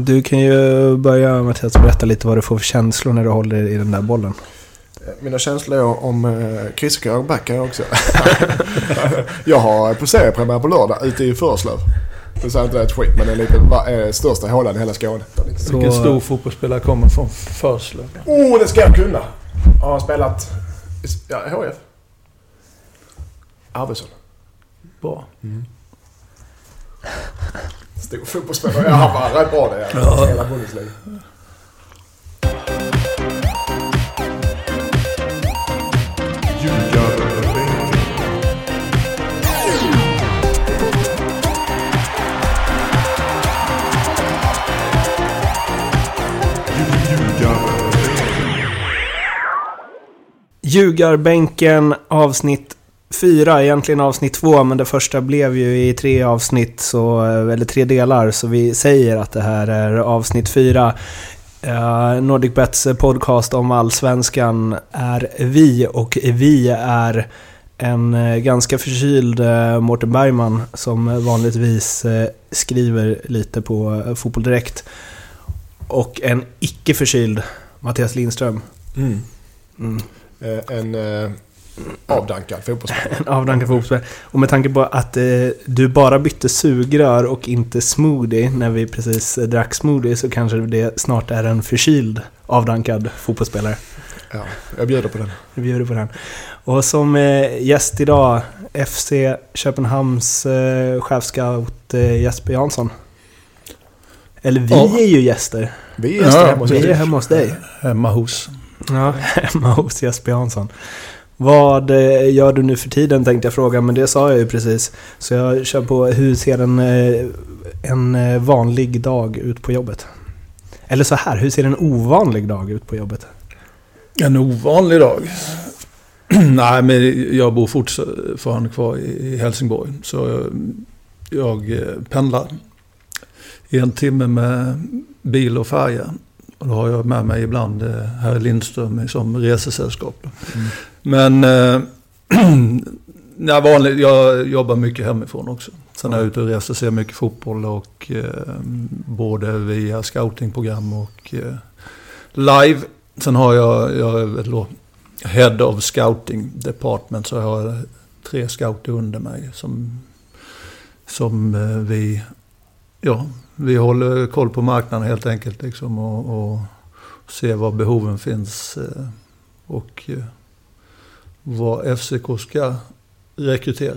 Du kan ju börja Mattias berätta lite vad du får för känslor när du håller i den där bollen. Mina känslor om eh, Chris och back här också. jag har på seriepremiär på lördag ute i Förslöv. Nu säger inte det ett skit men det är lite är största hålan i hela Skåne. Så... Vilken stor fotbollsspelare kommer från Förslöv? Oh, det ska jag kunna! Jag har spelat ja, HF. Arvidsson. Bra. Mm. Stor fotbollsspelare. Ja, han var rätt bra det. Ja. Hela Bundesliga. Ljugarbänken avsnitt fyra, egentligen avsnitt två, men det första blev ju i tre avsnitt, så, eller tre delar, så vi säger att det här är avsnitt fyra. Uh, Nordic Bets podcast om allsvenskan är vi och vi är en uh, ganska förkyld uh, Mårten Bergman som vanligtvis uh, skriver lite på Fotboll Direkt och en icke förkyld Mattias Lindström. Mm. Mm. en avdankad fotbollsspelare. En avdankad fotbollsspelare. Och med tanke på att eh, du bara bytte sugrör och inte smoothie när vi precis drack smoothie så kanske det snart är en förkyld avdankad fotbollsspelare. Ja, jag bjuder på den. Jag bjuder på den. Och som eh, gäst idag, FC Köpenhamns eh, chefscout eh, Jesper Jansson. Eller vi oh. är ju gäster. Vi är gäster ja, hemma hos Vi är hemma hos dig. Hemma hos. Ja, hemma hos Jesper Jansson. Vad eh, gör du nu för tiden tänkte jag fråga, men det sa jag ju precis. Så jag kör på, hur ser en, eh, en eh, vanlig dag ut på jobbet? Eller så här, hur ser en ovanlig dag ut på jobbet? En ovanlig dag? Nej, men jag bor fortfarande kvar i Helsingborg. Så jag pendlar en timme med bil och färja. Och då har jag med mig ibland herr Lindström som resesällskap. Mm. Men eh, ja, vanligt, jag jobbar mycket hemifrån också. Sen är jag ute och reser ser mycket fotboll och eh, både via scoutingprogram och eh, live. Sen har jag, jag är Head of Scouting Department så jag har tre scouter under mig som, som eh, vi, ja, vi håller koll på marknaden helt enkelt liksom och, och ser var behoven finns. Eh, och eh, vad FCK ska rekrytera.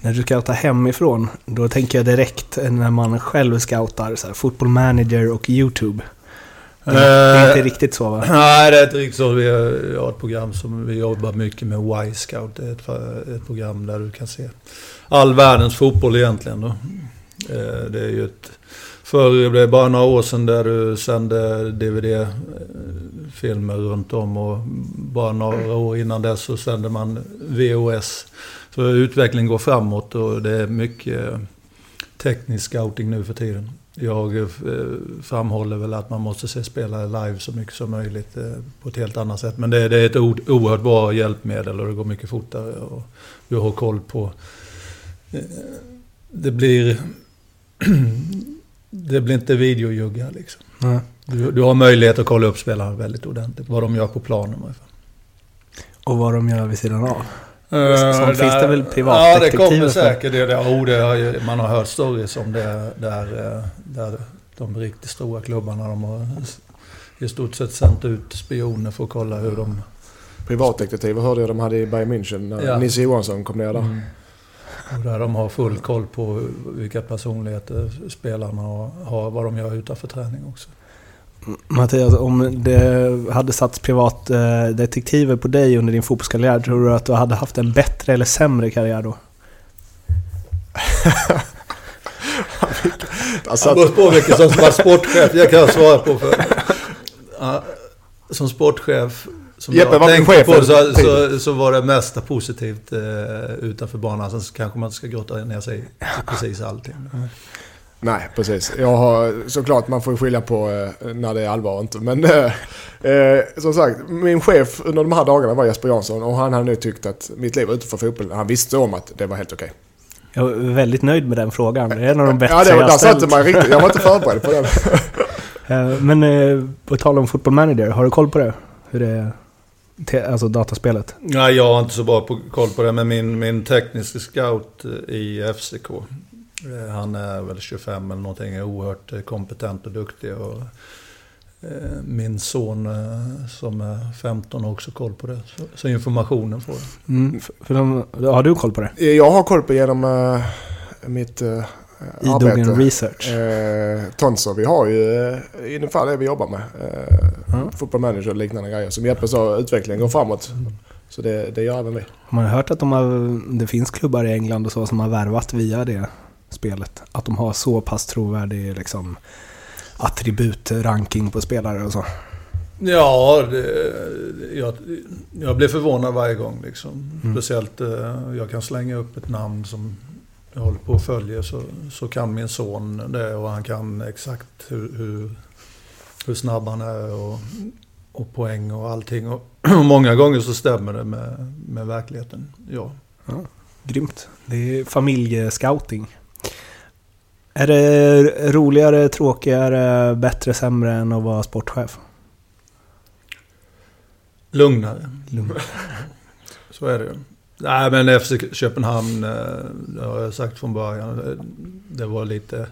När du scoutar hemifrån, då tänker jag direkt när man själv scoutar, så här, football manager och YouTube. Det är, uh, inte riktigt så va? Nej, det är inte riktigt så. Vi har, ett program som vi jobbar mycket med, Y-scout. Det är ett, ett program där du kan se all världens fotboll egentligen. Då. Uh, det är ju ett Förr, det är bara några år sedan där du sände Filmer runt om och bara några år innan dess så sände man VOS. Så utvecklingen går framåt och det är mycket teknisk scouting nu för tiden. Jag eh, framhåller väl att man måste se spelare live så mycket som möjligt eh, på ett helt annat sätt. Men det, är ett oerhört bra hjälpmedel och det går mycket fortare. Och du har koll på... Eh, det blir det blir inte videojuggar liksom. Nej. Du, du, har möjlighet att kolla upp spelarna väldigt ordentligt. Vad de gör på planen. Och vad de gör vid sidan av. Uh, Sånt där, finns det väl privatdetektiver Ja, det kommer säkert. Det, det, oh, det, man har hört stories om det där, eh, där de riktigt stora klubbarna de har i stort sett sänt ut spioner för att kolla hur de... Privatdetektiver hörde jag de hade i Bayern München när ja. Nisse Johansson kom ner där. Mm. Och där de har full koll på vilka personligheter spelarna har, vad de gör utanför träning också. Mattias, om det hade satts privatdetektiver på dig under din fotbollskarriär, tror du att du hade haft en bättre eller sämre karriär då? alltså, det beror på vilken som var sportchef, jag kan svara på. För, som sportchef som Jeppe, jag tänkte på så, så, så, var det mesta positivt eh, utanför banan. Sen kanske man inte ska grotta ner sig precis allting. Nej, precis. Jag har, såklart, man får skilja på eh, när det är allvar och inte. Men eh, eh, som sagt, min chef under de här dagarna var Jesper Jansson och han hade nu tyckt att mitt liv utanför fotbollen, han visste om att det var helt okej. Jag är väldigt nöjd med den frågan. Det är en av de bättre Ja, det, jag har ställt. man riktigt. Jag var inte förberedd på den. Eh, Men eh, på tal om Football Manager, har du koll på det? Hur det är? Alltså dataspelet? Nej, jag har inte så bra på, koll på det, men min, min tekniska scout i FCK, han är väl 25 eller någonting, är oerhört eh, kompetent och duktig. Och, eh, min son eh, som är 15 har också koll på det, så, informationen får jag. Mm, för, de, har du koll på det? Jag har koll på genom uh, mitt Idogen arbete. Research? Eh, Tonso, vi har ju ungefär det vi jobbar med. Uh, Ja. Football manager och liknande grejer som hjälper så att utvecklingen går framåt. Så det, det gör även vi. Har man hört att de har, det finns klubbar i England och så som har värvat via det spelet? Att de har så pass trovärdig liksom, attributranking på spelare och så? Ja, det, jag, jag blir förvånad varje gång. Liksom. Mm. Speciellt, eh, jag kan slänga upp ett namn som jag håller på att följa så, så kan min son det och han kan exakt hur, hur, hur snabb han är och, och poäng och allting. Och många gånger så stämmer det med, med verkligheten. Ja. Grymt. Det är familjescouting. Är det roligare, tråkigare, bättre, sämre än att vara sportchef? Lugnare. Lugn. Så är det ju. Nej men FC Köpenhamn, eh, det har jag sagt från början, det- det var lite...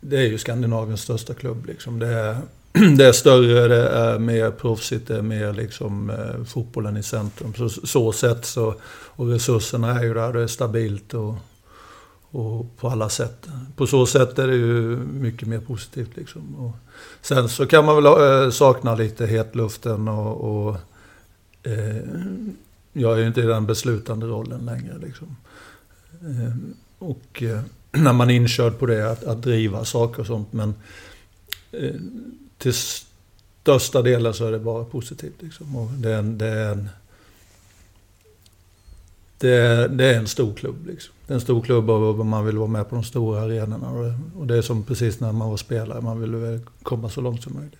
Det är ju Skandinaviens största klubb liksom. Det är, det är större, det är mer proffsigt, det är mer liksom eh, fotbollen i centrum. Så, så sätt så, och resurserna är ju där, det är stabilt och, och på alla sätt. På så sätt är det ju mycket mer positivt liksom. Och sen så kan man väl eh, sakna lite hetluften och, och eh, jag är ju inte i den beslutande rollen längre. Liksom. Eh, och eh, när man är inkörd på det, att, att driva saker och sånt. Men eh, till största delen så är det bara positivt. Liksom. Och det, är en, det, är en, det, är, det är en stor klubb. Liksom. Det är en stor klubb och man vill vara med på de stora arenorna. Och det, och det är som precis när man var spelare, man vill väl komma så långt som möjligt.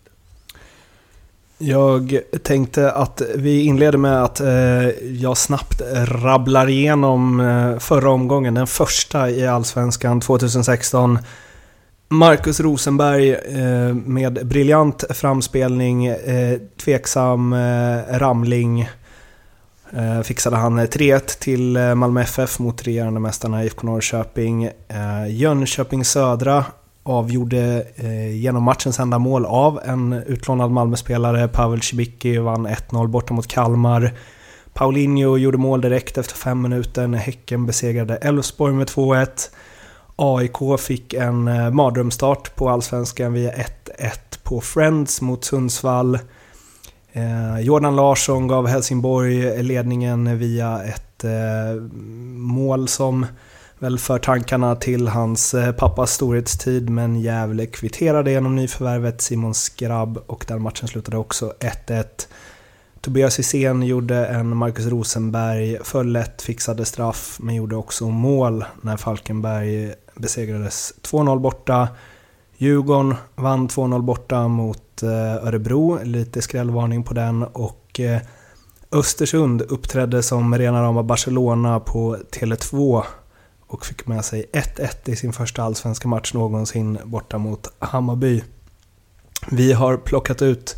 Jag tänkte att vi inleder med att eh, jag snabbt rabblar igenom eh, förra omgången, den första i Allsvenskan 2016. Marcus Rosenberg eh, med briljant framspelning, tveksam ramling. Eh, fixade han eh, 3-1 till eh, Malmö FF mot regerande mästarna IFK Norrköping. Eh, Jönköping Södra avgjorde eh, genom matchens enda mål av en utlånad Malmöspelare. Pavel Cibicki vann 1-0 borta mot Kalmar. Paulinho gjorde mål direkt efter fem minuter när Häcken besegrade Elfsborg med 2-1. AIK fick en eh, mardrömsstart på Allsvenskan via 1-1 på Friends mot Sundsvall. Eh, Jordan Larsson gav Helsingborg ledningen via ett eh, mål som väl för tankarna till hans eh, pappas storhetstid men Gävle kvitterade genom nyförvärvet Simon Skrabb och den matchen slutade också 1-1. Tobias Hysén gjorde en Marcus Rosenberg föll lätt fixade straff men gjorde också mål när Falkenberg besegrades 2-0 borta. Djurgården vann 2-0 borta mot eh, Örebro, lite skrällvarning på den och eh, Östersund uppträdde som rena rama Barcelona på Tele2 och fick med sig 1-1 i sin första allsvenska match någonsin borta mot Hammarby. Vi har plockat ut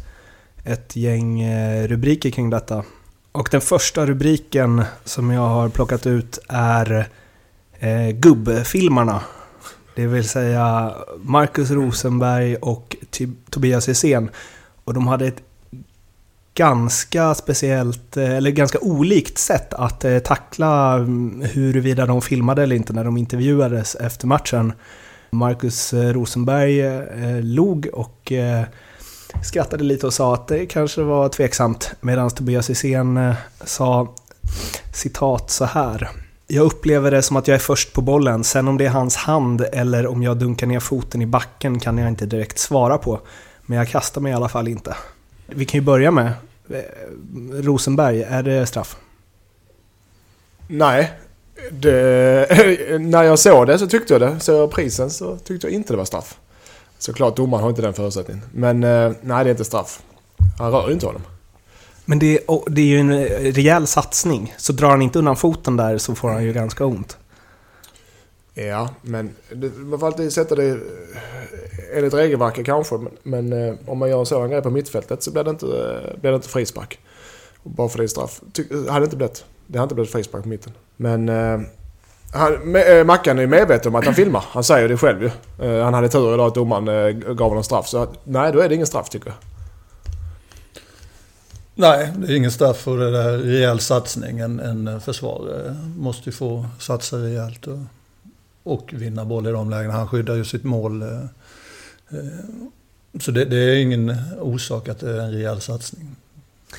ett gäng eh, rubriker kring detta. Och den första rubriken som jag har plockat ut är eh, gubbfilmarna. Det vill säga Marcus Rosenberg och Tobias Hysén. Och de hade ett ganska speciellt, eh, eller ganska olikt sätt att eh, tackla mm, huruvida de filmade eller inte när de intervjuades efter matchen. Marcus eh, Rosenberg log och skrattade lite och sa att det kanske var tveksamt. Medan Tobias Hysén sa citat så här. Jag upplever det som att jag är först på bollen. Sen om det är hans hand eller om jag dunkar ner foten i backen kan jag inte direkt svara på. Men jag kastar mig i alla fall inte. Vi kan ju börja med eh, Rosenberg. Är det straff? Nej. Det, när jag såg det så tyckte jag det. Såg jag prisen så tyckte jag inte det var straff. Såklart domaren har inte den förutsättningen. Men eh, nej, det är inte straff. Han rör ju inte honom. Men det, det är ju en eh, rejäl satsning. Så drar han inte undan foten där så får han ju ganska ont. Ja, men man får alltid sätta det eh, enligt regelverket kanske. Men, men eh, om man gör en sådan grej på mittfältet så blir det inte, blir det inte frispark. Bara för det är straff. Ty, hade det inte blivit. Det hade inte blivit frispark på mitten. Men han, med, Mackan är ju medveten om att han filmar. Han säger det själv ju. Han hade tur idag att domaren gav honom straff. Så att, nej, då är det ingen straff tycker jag. Nej, det är ingen straff för det där rejäl satsning. En, en försvarare måste ju få satsa rejält och, och vinna boll i de lägena. Han skyddar ju sitt mål. eh, eh, Så det, det är ingen orsak att det är en rejäl satsning.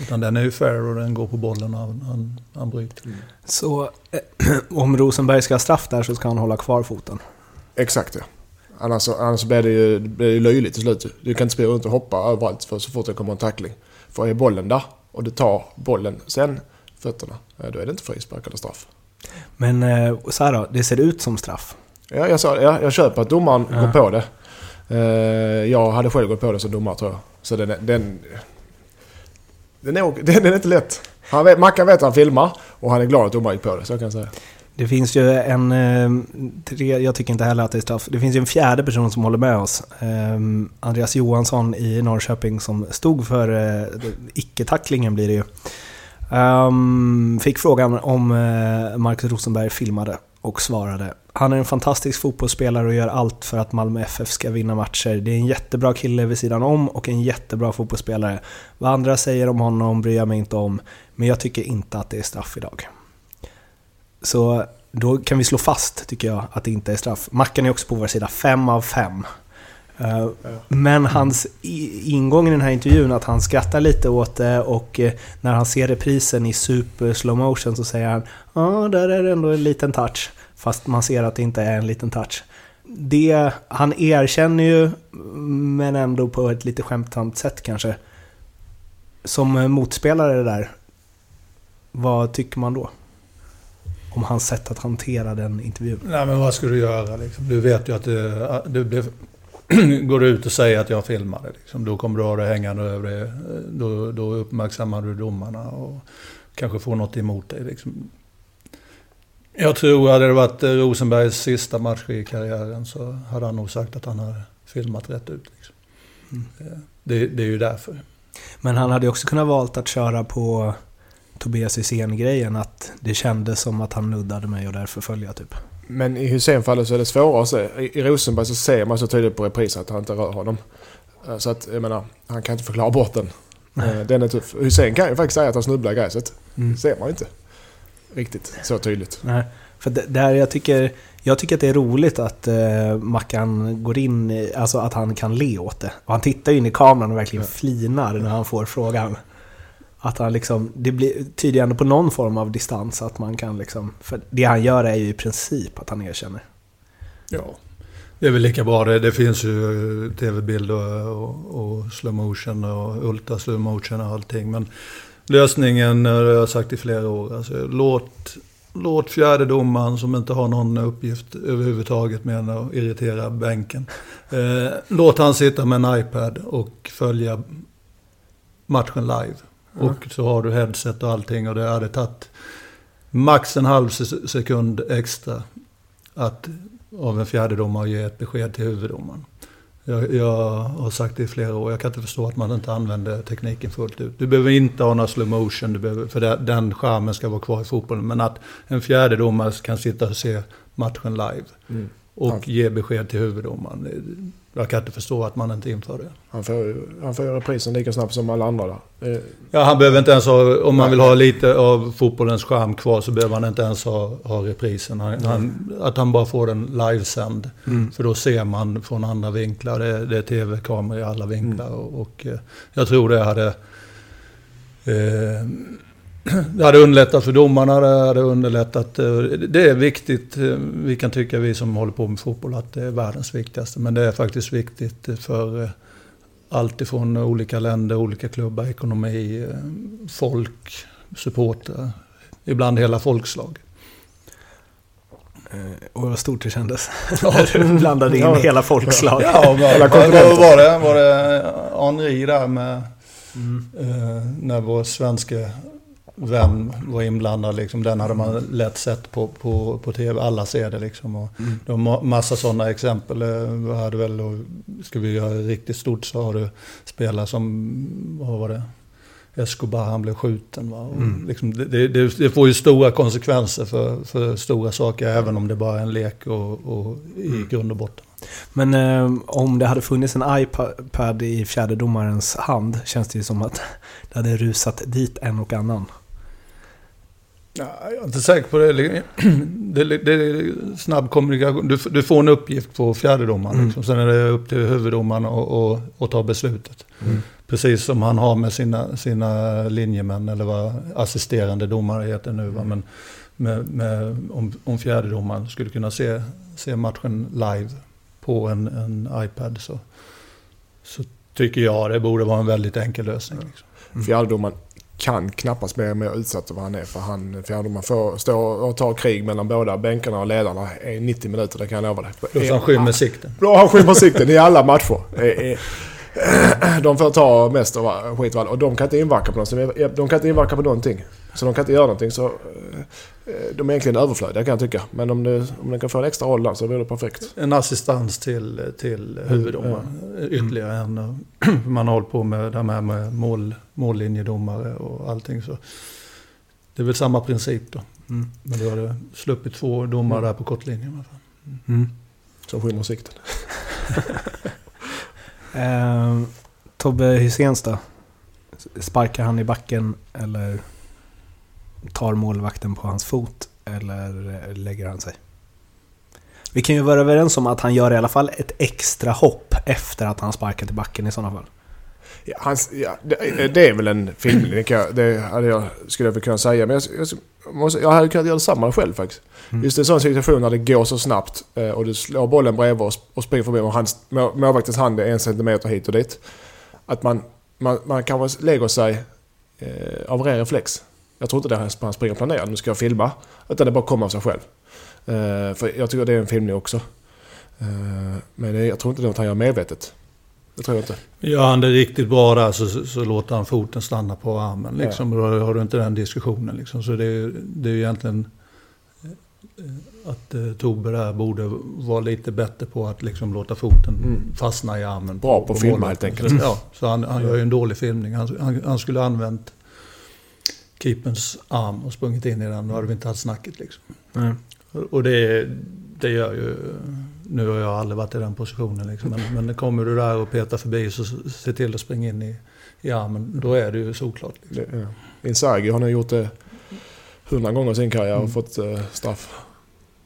Utan den är ju fair och den går på bollen och han, han, han bryter. Så eh, om Rosenberg ska ha straff där så ska han hålla kvar foten. Exakt ja. Annars, annars blir det ju, det blir ju löjligt till slut. Du kan inte spela runt och hoppa överallt för så fort det kommer en tackling. För är bollen där och du tar bollen sen fötterna, ja, då är det inte frispark eller straff. Men eh, så här då, det ser ut som straff. Ja, jag, sa, ja, jag köper att domaren Ja. går på det. Eh, jag hade själv gått på det som domare tror jag. Så den, den, den, är, den är inte lätt. Han vet, Mackan vet att han filmar och han är glad att domaren gick på det, så kan jag säga. Det finns ju en... Eh, tre, jag tycker inte heller att det är straff. Det finns ju en fjärde person som håller med oss. Ehm, Andreas Johansson i Norrköping som stod för eh, icke-tacklingen blir det ju. Ehm, fick frågan om eh, Marcus Rosenberg filmade och svarade. Han är en fantastisk fotbollsspelare och gör allt för att Malmö FF ska vinna matcher. Det är en jättebra kille vid sidan om och en jättebra fotbollsspelare. Vad andra säger om honom bryr jag mig inte om, men jag tycker inte att det är straff idag. Så då kan vi slå fast, tycker jag, att det inte är straff. Mackan är också på vår sida, fem av fem. Eh, Men hans i- ingång i den här intervjun, att han skrattar lite åt det och eh, när han ser reprisen i super slow motion så säger han ja, där är det ändå en liten touch. Fast man ser att det inte är en liten touch. Det, han erkänner ju, men ändå på ett lite skämtsamt sätt kanske. Som motspelare där, vad tycker man då? Om hans sätt att hantera den intervjun. Nej men vad ska du göra liksom? Du vet ju att det, det blev... går du ut och säger att jag filmade, liksom, då kommer du ha det hängande över dig. Då, då uppmärksammar du domarna och kanske får något emot dig. Liksom. Jag tror hade det varit eh, Rosenbergs sista match i karriären så hade han nog sagt att han har filmat rätt ut. Liksom. Eh, Det, det är ju därför. Men han hade också kunnat valt att köra på Tobias Hysén-grejen, att det kändes som att han nuddade mig och därför följer jag typ. Men i Hysén-fallet så är det svårare att se. I, Rosenberg så ser man så tydligt på reprisen att han inte rör honom. Eh, Så att, jag menar, han kan inte förklara bort den. Eh, Den är tuff. Hysén kan ju faktiskt säga att han snubblar i gräset. Mm. Ser man inte riktigt så tydligt. Nej, för där jag tycker, jag tycker att det är roligt att eh, Mackan går in, i- alltså att han kan le åt det. Och han tittar ju in i kameran och verkligen Ja. flinar när han får frågan. Att han liksom, det blir, tyder ju ändå på någon form av distans att man kan liksom, för det han gör är ju i princip att han erkänner. Ja. Det är väl lika bra. Det, det finns ju tv-bilder och, och slow motion och ultra slow motion och allting. Men lösningen, eh, det har jag sagt i flera år, alltså, låt, låt fjärde domaren som inte har någon uppgift överhuvudtaget med än att irritera bänken. Eh, låt han sitta med en iPad och följa matchen live. Och så har du headset och allting och det hade tagit max en halv se- sekund extra att av en fjärdedomare ge ett besked till huvuddomaren. Jag, jag har sagt det i flera år, jag kan inte förstå att man inte använder tekniken fullt ut. Du behöver inte ha någon slow motion, du behöver, för det, den charmen ska vara kvar i fotbollen. Men att en fjärdedomare kan sitta och se matchen live Mm. och Ja. ge besked till huvuddomaren. Jag kan inte förstå att man inte inför det. Han får ju han får reprisen lika snabbt som alla andra där. Ja, han behöver inte ens ha, om man vill ha lite av fotbollens charm kvar så behöver han inte ens ha, ha reprisen. Han, han, att han bara får den livesänd. För då ser man från andra vinklar. Det, det är tv-kameror i alla vinklar. Och, och eh, jag tror det hade... Eh, det hade underlättat för domarna, det hade underlättat... eh, Det är viktigt, eh, vi kan tycka vi som håller på med fotboll, att det är världens viktigaste. Men det är faktiskt viktigt för eh, allt ifrån olika länder, olika klubbar, ekonomi, folk, supportrar. Ibland hela folkslag. Och vad stort det kändes. När du blandade in Ja. hela folkslag. Ja, vad, Alla vad, var det? Var det Henri där med Mm. Eh, när vår svenska vän var inblandad. Liksom, den hade man lätt sett på, på, på tv. Alla ser det liksom. Och Mm. det var massa sådana exempel. Eh, hade väl, och ska vi göra riktigt stort så har du spelare som, vad var det? Escobar, han blev skjuten. Va? Mm. liksom, det, det, det får ju stora konsekvenser för, för stora saker, även om det bara är en lek och, och i Mm. grund och botten. Men eh, om det hade funnits en iPad i fjärdedomarens hand känns det ju som att det hade rusat dit en och annan. Ja, jag är inte säker på det. Det, det, är snabb kommunikation. Du, du får en uppgift på fjärdedomaren. Mm. Liksom. Sen är det upp till huvuddomaren att ta beslutet. Mm. Precis som han har med sina, sina linjemän eller vad assisterande domare heter nu. Va? Men med, med, om, om fjärdedomaren skulle kunna se, se matchen live på en, en iPad så, så tycker jag det borde vara en väldigt enkel lösning. Liksom. Mm. Fjärdedomaren kan knappast bli mer utsatt än vad han är. För han, fjärdedomaren får stå och ta krig mellan båda bänkarna och ledarna i 90 minuter, det kan jag lova dig. Plus han skymmer sikten. Då han skymmer sikten i alla matcher. Eh, eh, De får ta mest av skit och de kan inte inverka på något. De kan inte inverka på någonting. Så de kan inte göra någonting. Så eh, de är egentligen överflödiga kan jag tycka. Men om, det, om de kan få en extra roll där så blir det perfekt. En assistans till, till huvuddomaren. Ytterligare en. och Man har hållit på med det här med mål, mållinjedomare och allting. Så det är väl samma princip då. Mm. Men då har du sluppit två domare där på kortlinjen. fall. Mm. Som skymmer sikten. Eh, Tobbe Hyséns då? Sparkar han i backen eller tar målvakten på hans fot? Eller eh, lägger han sig? Vi kan ju vara överens om att han gör i alla fall ett extra hopp efter att han sparkat i backen i sådana fall. Ja, hans, ja, det, det är väl en filmning, det, kan jag- det hade jag, skulle jag väl kunna säga. Men jag, jag, måste, jag hade kunnat göra detsamma själv faktiskt. Mm. Just en sån situation när det går så snabbt eh, och du slår bollen bredvid och, och springer förbi och hans, må- målvaktens hand är en centimeter hit och dit. Att man, man, man kanske lägger sig eh, av ren reflex. Jag tror inte det är han springer och planerar, nu ska jag filma. Utan det bara kommer av sig själv. Eh, för jag tycker det är en filmning också. Eh, men det, jag tror inte det är något han gör medvetet. Det tror jag inte. Gör han det riktigt bra där så, så, så låter han foten stanna på armen. Liksom, och Då har du inte den diskussionen. Liksom. Så det är, det är ju egentligen eh, att eh, Tobbe där borde vara lite bättre på att liksom låta foten Mm. fastna i armen. Bra på att filma målvakten. helt enkelt. Ja, så han, han gör ju en dålig filmning. Han, han, han skulle använt keeperns arm och sprungit in i den. Då hade vi inte haft snacket liksom. Mm. Och det, det gör ju... Nu har jag aldrig varit i den positionen liksom. Men, men kommer du där och petar förbi så se till att springa in i, i armen. Då är det ju såklart. Liksom. Ja. Inzaghi har nu gjort det hundra gånger i sin karriär och Mm. fått eh, straff.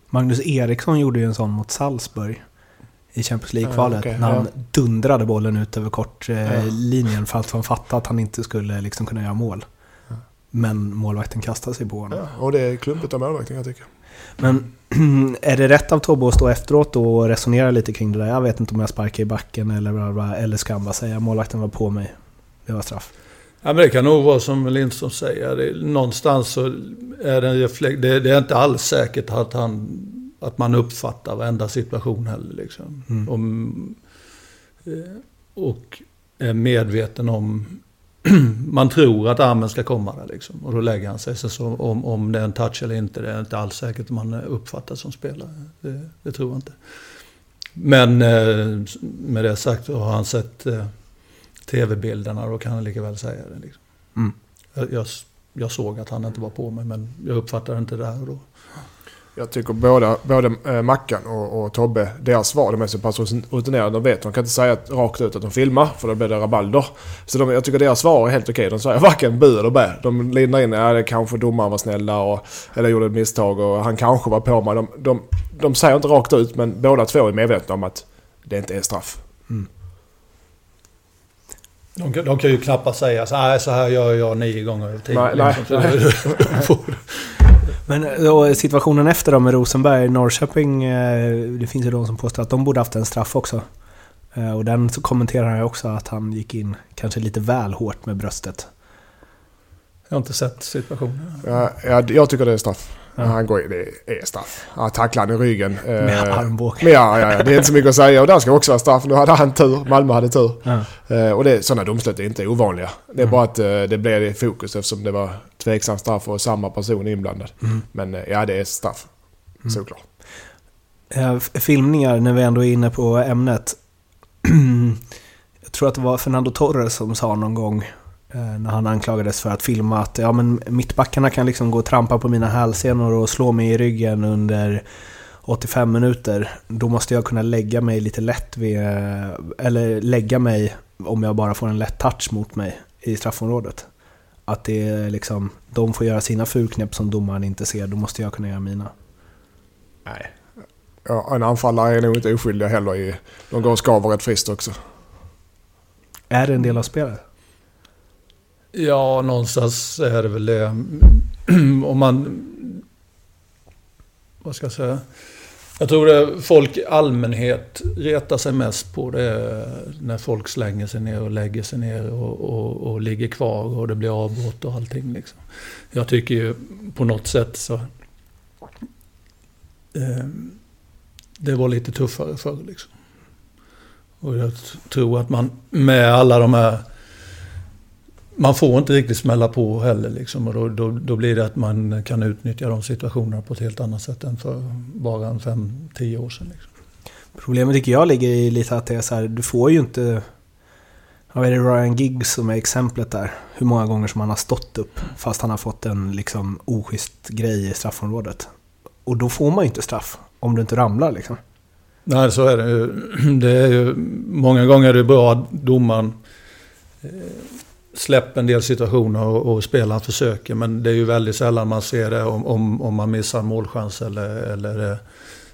Magnus Eriksson gjorde ju en sån mot Salzburg i Champions League-kvalet. Ja, okej, när han ja. dundrade bollen ut över kortlinjen Ja. linjen för att han fattade att han inte skulle liksom kunna göra mål. Men målvakten kastade sig på honom. Ja, och det är klumpigt av målvakten jag tycka. Men är det rätt av Tobbe att stå efteråt och resonera lite kring det där? Jag vet inte om jag sparkar i backen eller bla bla, eller ska han bara säga målvakten var på mig. Det var straff. Ja, men det kan nog vara som Lindström säger. Någonstans så är det en reflex. Det, det är inte alls säkert att, han, att man uppfattar varenda situation heller. Liksom. Mm. Om, eh, och är medveten om... man tror att armen ska komma där liksom. Och då lägger han sig. Så, så om, om det är en touch eller inte, det är inte alls säkert att man uppfattar som spelare. Det, det tror jag inte. Men eh, med det sagt har han sett eh, tv-bilderna då kan han lika väl säga det. Liksom. Mm. Jag, jag, jag såg att han inte var på mig men jag uppfattade inte det där och då. Jag tycker båda, både eh, Mackan och, och Tobbe, deras svar, de är så pass rutinerade. De vet, de kan inte säga rakt ut att de filmar för då blir det rabalder. Så de, jag tycker deras svar är helt okej. De säger varken bu eller bä. De lindar in, ja det kanske domaren var snälla och, eller gjorde ett misstag och han kanske var på mig. De, de, de säger inte rakt ut men båda två är medvetna om att det inte är straff. De, kan- de kan ju knappast säga så här, så här gör jag nio gånger tio. Nej, nej, liksom. Men då, situationen efter då med Rosenberg, Norrköping, eh, det finns ju de som påstår att de borde haft en straff också. Eh, Och den så kommenterar han ju också att han gick in kanske lite väl hårt med bröstet. jag har inte sett situationen. Ja, ja, jag tycker det är straff. Ja. Han går, det är straff. Han tacklar han i ryggen. eh, Med armbåge. Men ja, ja, det är inte så mycket att säga. Och där ska också vara straff. Nu hade han tur. Malmö hade tur. Ja. Eh, Och det, sådana domslut är inte ovanliga. Det är Mm. bara att eh, det blev i fokus eftersom det var tveksam straff och samma person inblandad. Mm. Men eh, ja, det är straff. Mm. Såklart. Eh, Filmningar, när vi ändå är inne på ämnet. Jag tror att det var Fernando Torres som sa någon gång eh, när han anklagades för att filma att ja, men mittbackarna kan liksom gå och trampa på mina hälsenor och slå mig i ryggen under 85 minuter. Då måste jag kunna lägga mig lite lätt vid, eh, eller lägga mig om jag bara får en lätt touch mot mig i straffområdet. Att det är liksom, de får göra sina fulknep som domaren inte ser, då måste jag kunna göra mina. Nej. Ja, en anfallare är nog inte oskyldiga heller. I, de går och skaver rätt friskt också. Är det en del av spelet? Ja, någonstans är det väl det. Om man... Vad ska jag säga? Jag tror det folk i allmänhet retar sig mest på det är när folk slänger sig ner och lägger sig ner och, och, och ligger kvar och det blir avbrott och allting. Liksom. Jag tycker ju på något sätt så... Eh, det var lite tuffare förr liksom. Och jag tror att man med alla de här man får inte riktigt smälla på heller liksom. Och då, då, då blir det att man kan utnyttja de situationerna på ett helt annat sätt än för bara en fem, tio år sedan. Liksom. Problemet tycker jag ligger i lite att det är så här, du får ju inte... Ja, är det Ryan Giggs som är exemplet där? Hur många gånger som han har stått upp fast han har fått en liksom oschysst grej i straffområdet. Och då får man ju inte straff om du inte ramlar liksom. Nej, så är det ju. Det är ju många gånger är det bra att domaren släpper en del situationer och, och spelaren försöker. Men det är ju väldigt sällan man ser det om, om, om man missar målchans eller, eller eh,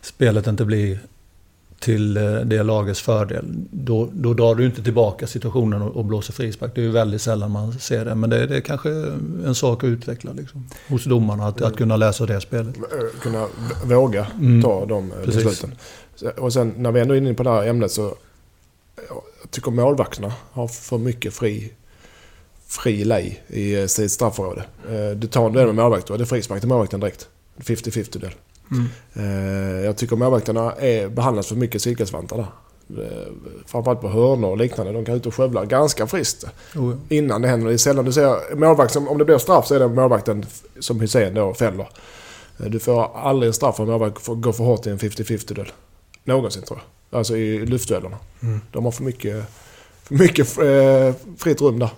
spelet inte blir till eh, det lagets fördel. Då, då drar du inte tillbaka situationen och, och blåser frispark. Det är ju väldigt sällan man ser det. Men det, det är kanske en sak att utveckla liksom, hos domarna. Att, att kunna läsa det spelet. Eh, Kunna våga Mm. ta de eh, Precis. besluten. Och sen när vi ändå är inne på det här ämnet så... Jag tycker målvakterna har för mycket fri, fri lej i eh, sitt straffområde. Eh, Du tar en duell med målvakt, då är det frispark till målvakten direkt. 50-50 duell. Mm. Eh, Jag tycker målvakterna är, behandlas för mycket silkesvantar där. Framförallt på hörnor och liknande. De kan ut och skövla ganska friskt Oh, ja. innan det händer. Det är sällan du ser målvakt om det blir straff så är det målvakten som Hussein då fäller. Du får aldrig en straff om målvakt får gå för hårt i en 50-50 duell. Någonsin tror jag. Alltså i luftduellerna. Mm. De har för mycket, för mycket fritt rum där.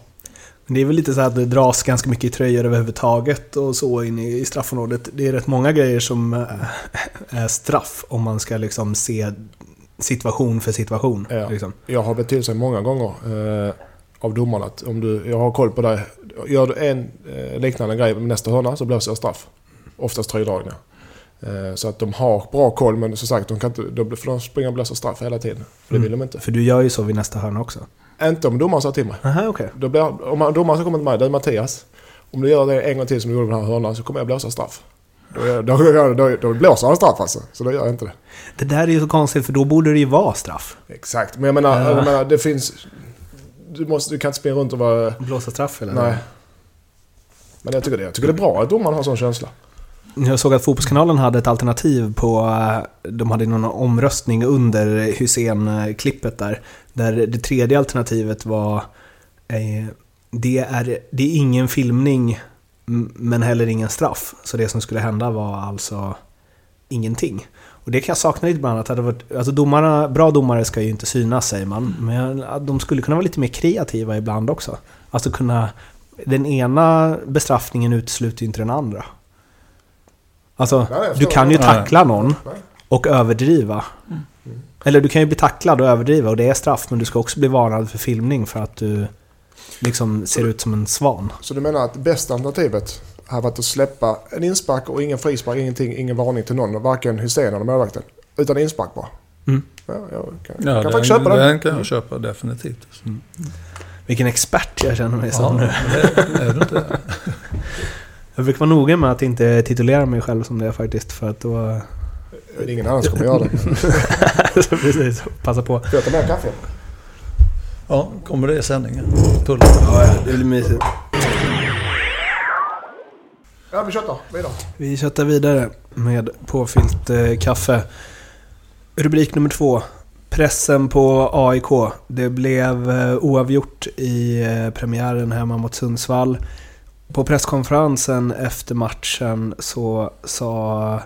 Men det är väl lite så att det dras ganska mycket i tröjor överhuvudtaget och så in i i straffområdet. Det är rätt många grejer som eh, är straff om man ska liksom se situation för situation. Ja. Liksom. Jag har blivit till sig många gånger eh, av domarna att om du, jag har koll på dig. Gör du en eh, liknande grej med nästa hörna så blåser jag straff. Oftast tröjdragningar. Eh, så att de har bra koll men som sagt de kan inte, de, för de springer och blåser straff hela tiden. För det Mm. vill de inte. För du gör ju så vid nästa hörna också. Inte om domaren sa till mig. Aha, okej. Då blir, om domaren kommer till mig, det är Mattias. Om du gör det en gång till som du gjorde med den här hörnan så kommer jag blåsa straff. Då, då, då, då, då blåser han straff alltså. Så då gör jag inte det. Det där är ju så konstigt för då borde det ju vara straff. Exakt. Men jag menar, Ja. jag menar det finns... Du, måste, du kan inte springa runt och vara... Blåsa straff eller? Nej. Men jag tycker det, jag tycker det är bra att domaren har sån känsla. Jag såg att Fotbollskanalen hade ett alternativ på... eh, De hade någon omröstning under Hussein-klippet där. Där det tredje alternativet var... Eh, det, är, det är ingen filmning men heller ingen straff. Så det som skulle hända var alltså ingenting. Och det kan jag sakna lite ibland. Att det hade varit, alltså domarna, bra domare ska ju inte synas säger man. Men att de skulle kunna vara lite mer kreativa ibland också. Alltså kunna... Den ena bestraffningen utesluter ju inte den andra. Alltså, du kan ju tackla någon och överdriva. Eller du kan ju bli tacklad och överdriva och det är straff, men du ska också bli varnad för filmning för att du liksom ser ut som en svan. Så du menar att bästa alternativet hade varit att släppa en inspark och ingen frispark, ingenting, ingen varning till någon. Varken Hussein eller målvakten. Utan inspark bara. Mm. Ja, jag kan, Ja, kan den, faktiskt köpa den. den kan jag köpa definitivt. Vilken expert jag känner mig som Ja, nu. det är du inte? Jag brukar vara noga med att inte titulera mig själv som det faktiskt, för att då... Det är ingen annan som kommer göra det. Precis, passa på. Får jag ta med kaffe? Ja, kommer det i sändningen? Pull. Ja, det blir mysigt. Ja, vi köttar vidare. Vi köttar vidare med påfyllt eh, kaffe. Rubrik nummer två. Pressen på AIK. Det blev eh, oavgjort i eh, premiären hemma mot Sundsvall. På presskonferensen efter matchen så sa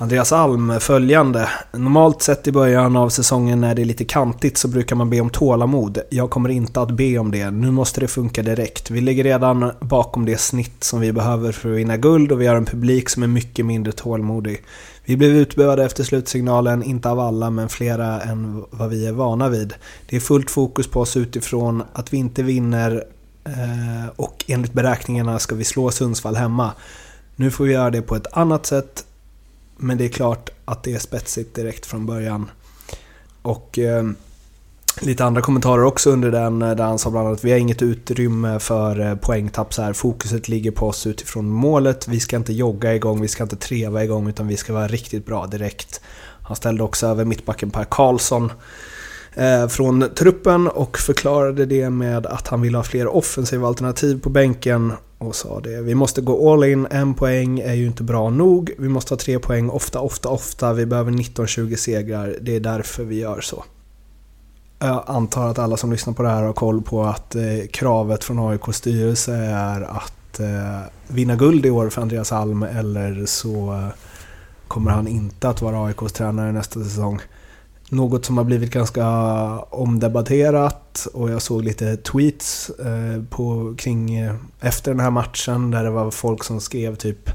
Andreas Alm följande. Normalt sett i början av säsongen när det är lite kantigt så brukar man be om tålamod. Jag kommer inte att be om det. Nu måste det funka direkt. Vi ligger redan bakom det snitt som vi behöver för att vinna guld och vi har en publik som är mycket mindre tålmodig. Vi blev utbuade efter slutsignalen, inte av alla men flera än vad vi är vana vid. Det är fullt fokus på oss utifrån att vi inte vinner Eh, och enligt beräkningarna ska vi slå Sundsvall hemma. Nu får vi göra det på ett annat sätt men det är klart att det är spetsigt direkt från början. Och eh, lite andra kommentarer också under den eh, där han sa bland annat att vi har inget utrymme för eh, poängtapp så här. Fokuset ligger på oss utifrån målet. Vi ska inte jogga igång, vi ska inte treva igång utan vi ska vara riktigt bra direkt. Han ställde också över mittbacken Per Karlsson Eh, från truppen och förklarade det med att han vill ha fler offensiva alternativ på bänken och sa det. Vi måste gå all in, en poäng är ju inte bra nog. Vi måste ha tre poäng ofta, ofta, ofta. Vi behöver 19-20 segrar. Det är därför vi gör så. Jag antar att alla som lyssnar på det här har koll på att eh, kravet från AIKs styrelse är att eh, vinna guld i år för Andreas Alm eller så eh, kommer han inte att vara AIKs tränare nästa säsong. Något som har blivit ganska omdebatterat och jag såg lite tweets eh, på, kring eh, efter den här matchen där det var folk som skrev typ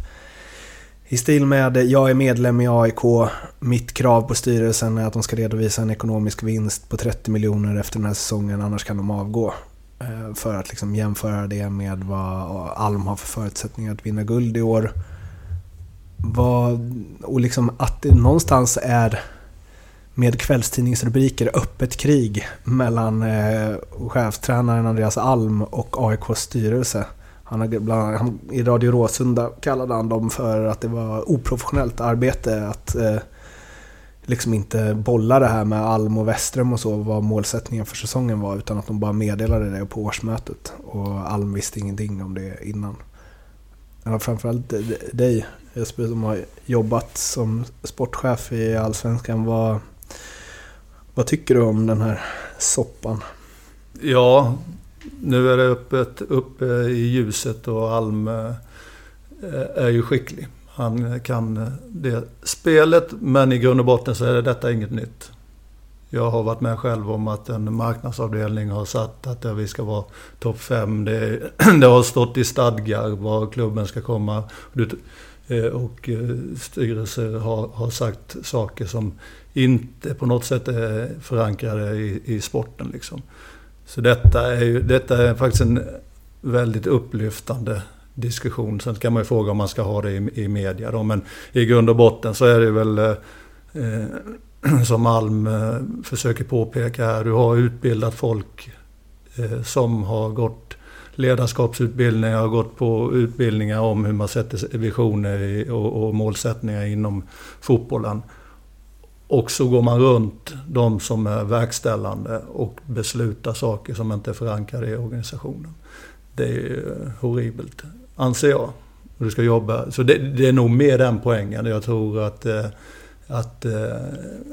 i stil med “Jag är medlem i AIK, mitt krav på styrelsen är att de ska redovisa en ekonomisk vinst på 30 miljoner efter den här säsongen, annars kan de avgå”. Eh, för att liksom jämföra det med vad Alm har för förutsättningar att vinna guld i år. Vad, och liksom att det någonstans är med kvällstidningsrubriker öppet krig mellan eh, cheftränaren Andreas Alm och AIKs styrelse. Han har bland, han, I Radio Råsunda kallade han dem för att det var oprofessionellt arbete att eh, liksom inte bolla det här med Alm och Westrum och så, vad målsättningen för säsongen var, utan att de bara meddelade det på årsmötet. Och Alm visste ingenting om det innan. Ja, framförallt dig Jesper som har jobbat som sportchef i Allsvenskan. Vad, vad tycker du om den här soppan? Ja, nu är det öppet uppe i ljuset och Alm eh, är ju skicklig. Han kan det spelet, men i grund och botten så är detta inget nytt. Jag har varit med själv om att en marknadsavdelning har satt att vi ska vara topp 5. Det, det, har stått i stadgar var klubben ska komma. Eh, och eh, styrelser har, har sagt saker som inte på något sätt är förankrade i, i sporten. Liksom. Så detta är, ju, detta är faktiskt en väldigt upplyftande diskussion. Sen kan man ju fråga om man ska ha det i, i media då, men i grund och botten så är det väl eh, som Alm eh, försöker påpeka här, du har utbildat folk eh, som har gått ledarskapsutbildningar, har gått på utbildningar om hur man sätter visioner och, och målsättningar inom fotbollen. Och så går man runt de som är verkställande och beslutar saker som inte är förankrade i organisationen. Det är eh, horribelt, anser jag. du ska jobba. Så det, det, är nog mer den poängen. Jag tror att, eh, att, eh,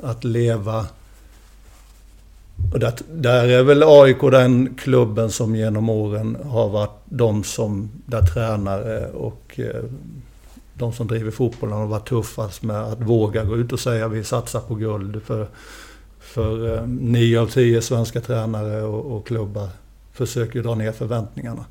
att leva... Och där, där är väl AIK den klubben som genom åren har varit de som, där tränare och de som driver fotbollen har varit tuffast med att våga gå ut och säga att vi satsar på guld. För, för eh, nio av tio svenska tränare och, och klubbar försöker dra ner förväntningarna.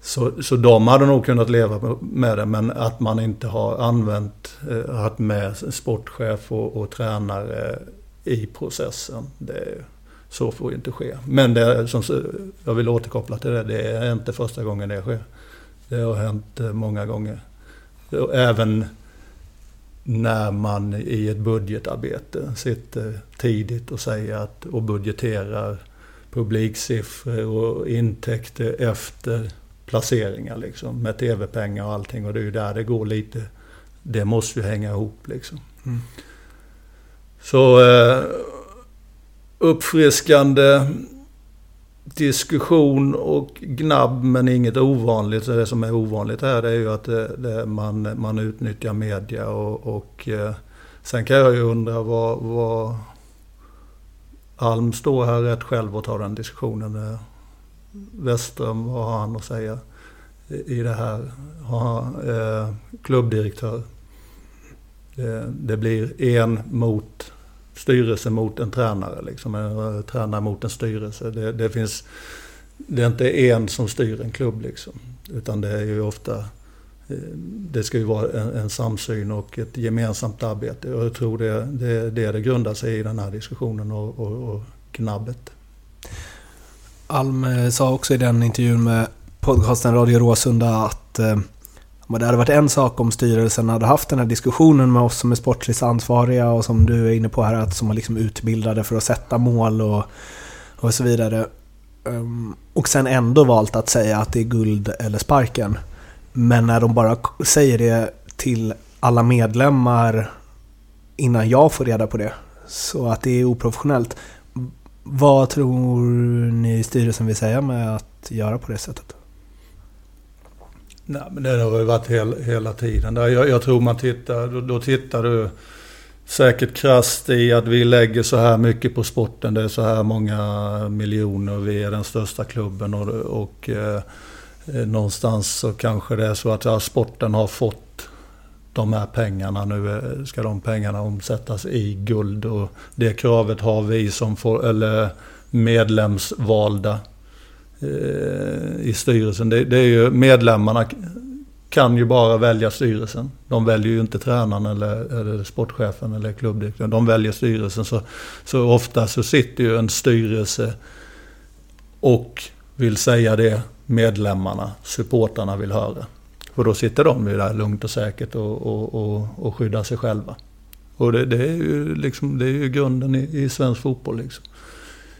Så, så de hade nog kunnat leva med det, men att man inte har använt, eh, haft med sportchef och, och tränare i processen. Det, så får ju inte ske. Men det, som, jag vill återkoppla till det, det är inte första gången det sker. Det har hänt eh, många gånger. Även när man i ett budgetarbete sitter tidigt och säger att och budgeterar publiksiffror och intäkter efter placeringar liksom med tv-pengar och allting och det är ju där det går lite. Det måste ju hänga ihop liksom. Mm. Så eh, uppfriskande diskussion och gnabb men inget ovanligt. Så det som är ovanligt här det är ju att det, det, man, man utnyttjar media och, och eh, sen kan jag ju undra vad, vad Alm står här rätt själv och tar den diskussionen. Eh, Westström, vad har han att säga i det här? Har eh, klubbdirektör. Det, det blir en mot styrelse mot en tränare. Liksom. En eh, tränare mot en styrelse. Det, det, finns, det är inte en som styr en klubb liksom. Utan det är ju ofta eh, det ska ju vara en, en samsyn och ett gemensamt arbete. Och jag tror det, det, det, det grundar sig i den här diskussionen och, och, och knabbet. Alm eh, sa också i den intervjun med podcasten Radio Råsunda att det hade varit en sak om styrelsen hade haft den här diskussionen med oss som är sportsligt ansvariga och som du är inne på här, att som är liksom utbildade för att sätta mål och, och så vidare. Ehm, och sen ändå valt att säga att det är guld eller sparken. Men när de bara säger det till alla medlemmar innan jag får reda på det, så att det är oprofessionellt. Vad tror ni styrelsen vill säga med att göra på det sättet? Nej, men det har ju varit hel, hela tiden. Jag, jag, tror man tittar, då, då tittar du säkert krasst i att vi lägger så här mycket på sporten. Det är så här många miljoner. Vi är den största klubben och, och eh, någonstans så kanske det är så att ja, sporten har fått de här pengarna. Nu eh, ska de pengarna omsättas i guld och det kravet har vi som får, eller medlemsvalda Eh, i styrelsen. Det, det, är ju medlemmarna kan ju bara välja styrelsen. De väljer ju inte tränaren eller, eller sportchefen eller klubbdirektören. De väljer styrelsen. Så, så ofta så sitter ju en styrelse och vill säga det medlemmarna, supportarna vill höra. För då sitter de ju där lugnt och säkert och, och, och, och skyddar sig själva. Och det, det, är ju liksom, det är ju grunden i, i svensk fotboll. Liksom.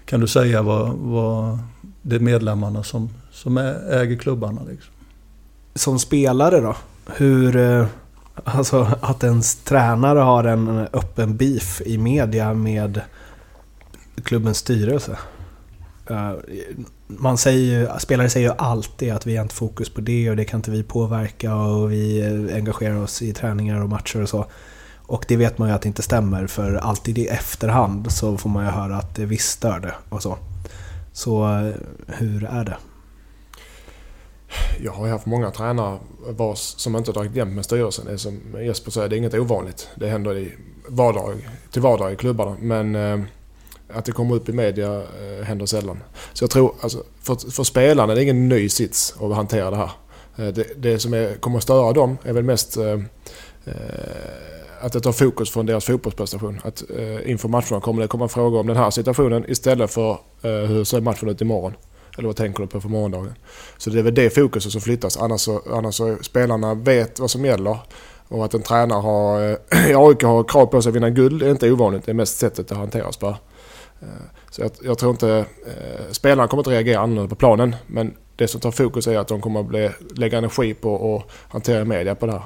Kan du säga vad, vad det är medlemmarna som, som äger klubbarna. Liksom. Som spelare då? Hur... Eh, alltså att ens tränare har en öppen beef i media med klubbens styrelse. Eh, man säger ju, spelare säger ju alltid att vi har inte fokus på det och det kan inte vi påverka och vi eh, engagerar oss i träningar och matcher och så. Och det vet man ju att det inte stämmer för alltid i efterhand så får man ju höra att det visst stör det och så. Så eh, hur är det? Jag har haft många tränare vars, som inte dragit jämnt med styrelsen. Det är som Jesper säger, det är inget ovanligt. Det händer i vardag, till vardag i klubbarna. Men eh, att det kommer upp i media eh, händer sällan. Så jag tror, alltså, för, för spelarna är det ingen ny sits att hantera det här. Eh, det, det, som är, kommer att störa dem är väl mest eh, eh att det tar fokus från deras fotbollsprestation. Att eh, inför matcherna kommer det komma frågor om den här situationen istället för eh, hur ser matchen ut imorgon? Eller vad tänker du på för morgondagen? Så det är väl det fokuset som flyttas. Annars så, annars så spelarna vet vad som gäller. Och att en tränare har, eh, i AIK har krav på sig att vinna guld är inte ovanligt. Det är mest sättet det hanteras på. Eh, så jag, jag, tror inte... Eh, spelarna kommer inte reagera annorlunda på planen. Men det som tar fokus är att de kommer att bli, lägga energi på att hantera media på det här.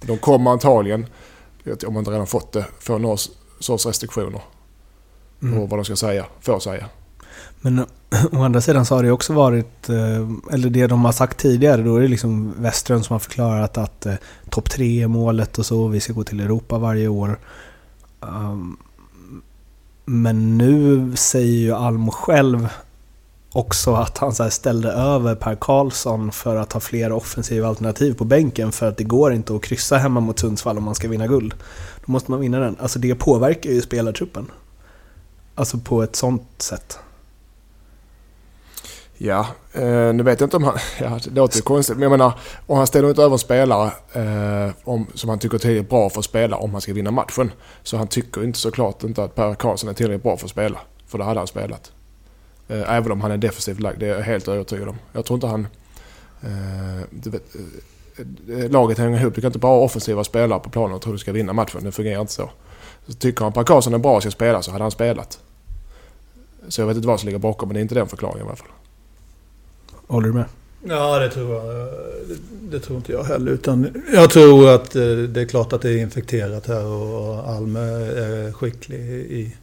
De kommer antagligen om man inte redan fått det, få några sorts restriktioner. Mm. Och vad de ska säga, får säga. Men å andra sidan så har det också varit, eh, eller det de har sagt tidigare, då är det liksom Western som har förklarat att eh, topp tre är målet och så, vi ska gå till Europa varje år. Um, men nu säger ju Almo själv också att han så ställde över Per Karlsson för att ha fler offensiva alternativ på bänken för att det går inte att kryssa hemma mot Sundsvall om man ska vinna guld. Då måste man vinna den. Alltså det påverkar ju spelartruppen. Alltså på ett sånt sätt. Ja, eh, nu vet jag inte om han... Ja, det låter ju konstigt, men jag menar om han ställer ut över en spelare eh, om, som han tycker är tillräckligt bra för att spela om han ska vinna matchen. Så han tycker inte såklart inte att Per Karlsson är tillräckligt bra för att spela. För då hade han spelat. Eh, även om han är defensivt lagd, det är jag helt övertygad om. Jag tror inte han... Eh, vet, eh, laget hänger ihop. Du kan inte bara ha offensiva spelare på planen och tro att du ska vinna matchen. Det fungerar inte så. så tycker han Per Karlsson är bra och ska spela så hade han spelat. Så jag vet inte vad som ligger bakom, men det är inte den förklaringen i alla fall. Håller du med? Ja, det tror jag. Det, det, tror inte jag heller. Utan jag tror att det är klart att det är infekterat här och Alme är skicklig i,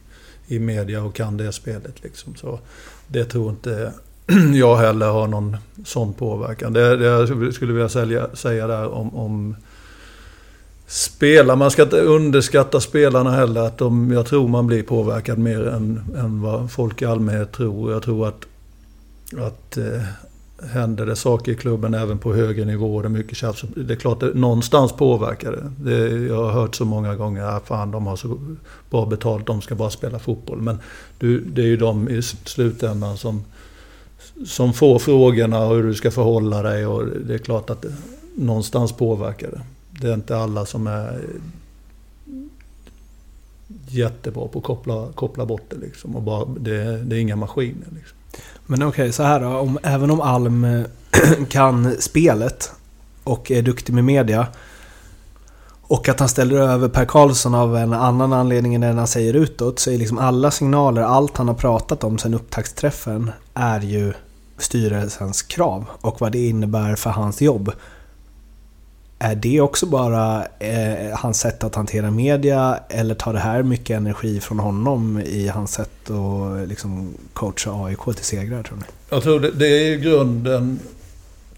i media och kan det spelet. Liksom. Så det tror inte jag heller har någon sån påverkan. Det, det jag skulle vilja säga, säga där om, om spela. Man ska inte underskatta spelarna heller. Att de, jag tror man blir påverkad mer än, än vad folk i allmänhet tror. Jag tror att, att eh, händer det saker i klubben även på högre nivåer. det är mycket tjafs. Det är klart det, någonstans påverkar det. det. Jag har hört så många gånger att fan de har så bra betalt, de ska bara spela fotboll. Men du, det är ju de i slutändan som, som får frågorna hur du ska förhålla dig och det är klart att det, någonstans påverkar det. Det är inte alla som är jättebra på att koppla, koppla bort det liksom. Och bara, det, det är inga maskiner liksom. Men okej, okay, så här då. Om, även om Alm eh, kan spelet och är duktig med media. Och att han ställer över Per Karlsson av en annan anledning än den han säger utåt. Så är liksom alla signaler, allt han har pratat om sen upptaktsträffen är ju styrelsens krav och vad det innebär för hans jobb. Är det också bara eh, hans sätt att hantera media eller tar det här mycket energi från honom i hans sätt att liksom, coacha AIK till segrar tror ni? Jag tror det, det är grunden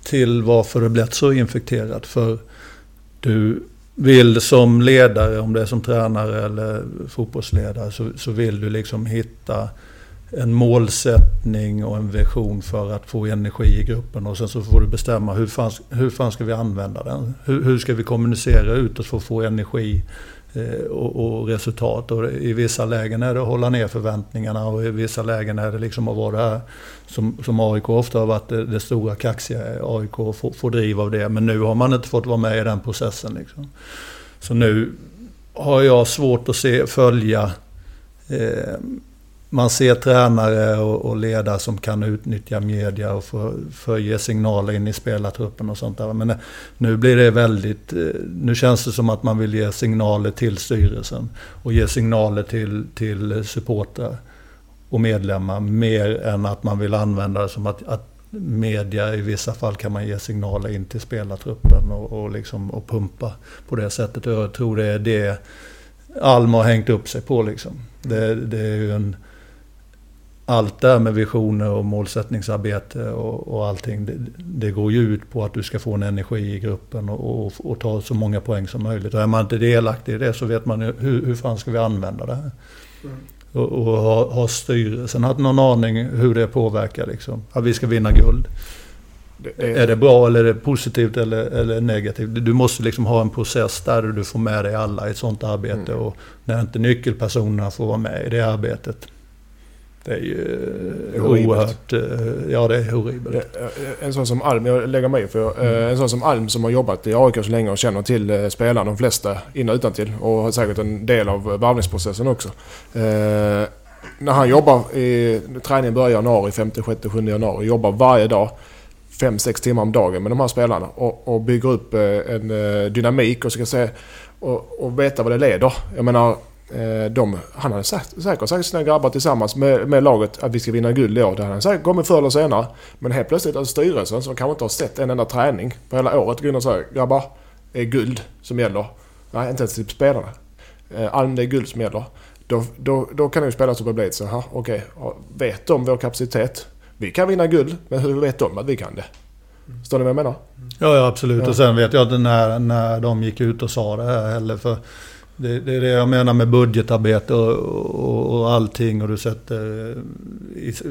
till varför det blivit så infekterat. För du vill som ledare, om det är som tränare eller fotbollsledare, så, så vill du liksom hitta en målsättning och en vision för att få energi i gruppen. Och sen så får du bestämma hur fan, hur fan ska vi använda den? Hur, hur ska vi kommunicera utåt för att få energi eh, och, och, resultat? Och I vissa lägen är det att hålla ner förväntningarna och i vissa lägen är det liksom att vara här som, som AIK ofta har varit det, det stora kaxiga. AIK får, får driv av det. Men nu har man inte fått vara med i den processen. Liksom. Så nu har jag svårt att se, följa eh, man ser tränare och, och ledare som kan utnyttja media och få, få ge signaler in i spelartruppen och sånt där. Men eh, nu blir det väldigt, eh, nu känns det som att man vill ge signaler till styrelsen och ge signaler till, till supportrar och medlemmar mer än att man vill använda det som att, att media i vissa fall kan man ge signaler in till spelartruppen och, och, liksom, och pumpa på det sättet. Jag tror det är det Alm har hängt upp sig på liksom. Det, det är ju en allt det här med visioner och målsättningsarbete och, och allting, det, det, går ju ut på att du ska få en energi i gruppen och, och, och, ta så många poäng som möjligt. Och är man inte delaktig i det så vet man hur, hur fan ska vi använda det här? Mm. Och, och har, har styrelsen haft någon aning hur det påverkar liksom? Att vi ska vinna guld. Det är... är det bra eller är det positivt eller, eller negativt? Du måste liksom ha en process där du får med dig alla i ett sånt arbete. Mm. Och när inte nyckelpersonerna får vara med i det arbetet det är ju det är oerhört... Eh, ja, det är horribelt. En sån som Alm, jag lägger mig för eh, mm. En sån som Alm som har jobbat i AIK så länge och känner till eh, spelarna, de flesta in och utantill och har säkert en del av varvningsprocessen också. när han jobbar i... Träningen börjar i januari, 5, 6, 7 januari. Jobbar varje dag. 5-6 timmar om dagen med de här spelarna och, och bygger upp en dynamik och ska se och, och veta vad det leder. Jag menar Eh, de, han hade sagt, säkert sagt sina grabbar tillsammans med, med laget att vi ska vinna guld i år. Det hade han säkert kommit förr eller senare. Men helt plötsligt är styrelsen som kanske inte har sett en enda träning på hela året går in och säger grabbar, det är guld som gäller. Nej, inte ens typ spelarna. Eh, Alm, det är guld som gäller. Då, då, då kan ju spelas upp och bli så här, okej, okay, vet de vår kapacitet? Vi kan vinna guld, men hur vet de att vi kan det? Förstår ni vad jag menar? Ja, ja absolut. Ja. Och sen vet jag inte när, när de gick ut och sa det här heller. För det, det, är det jag menar med budgetarbete och, och, och allting. Och du sätter,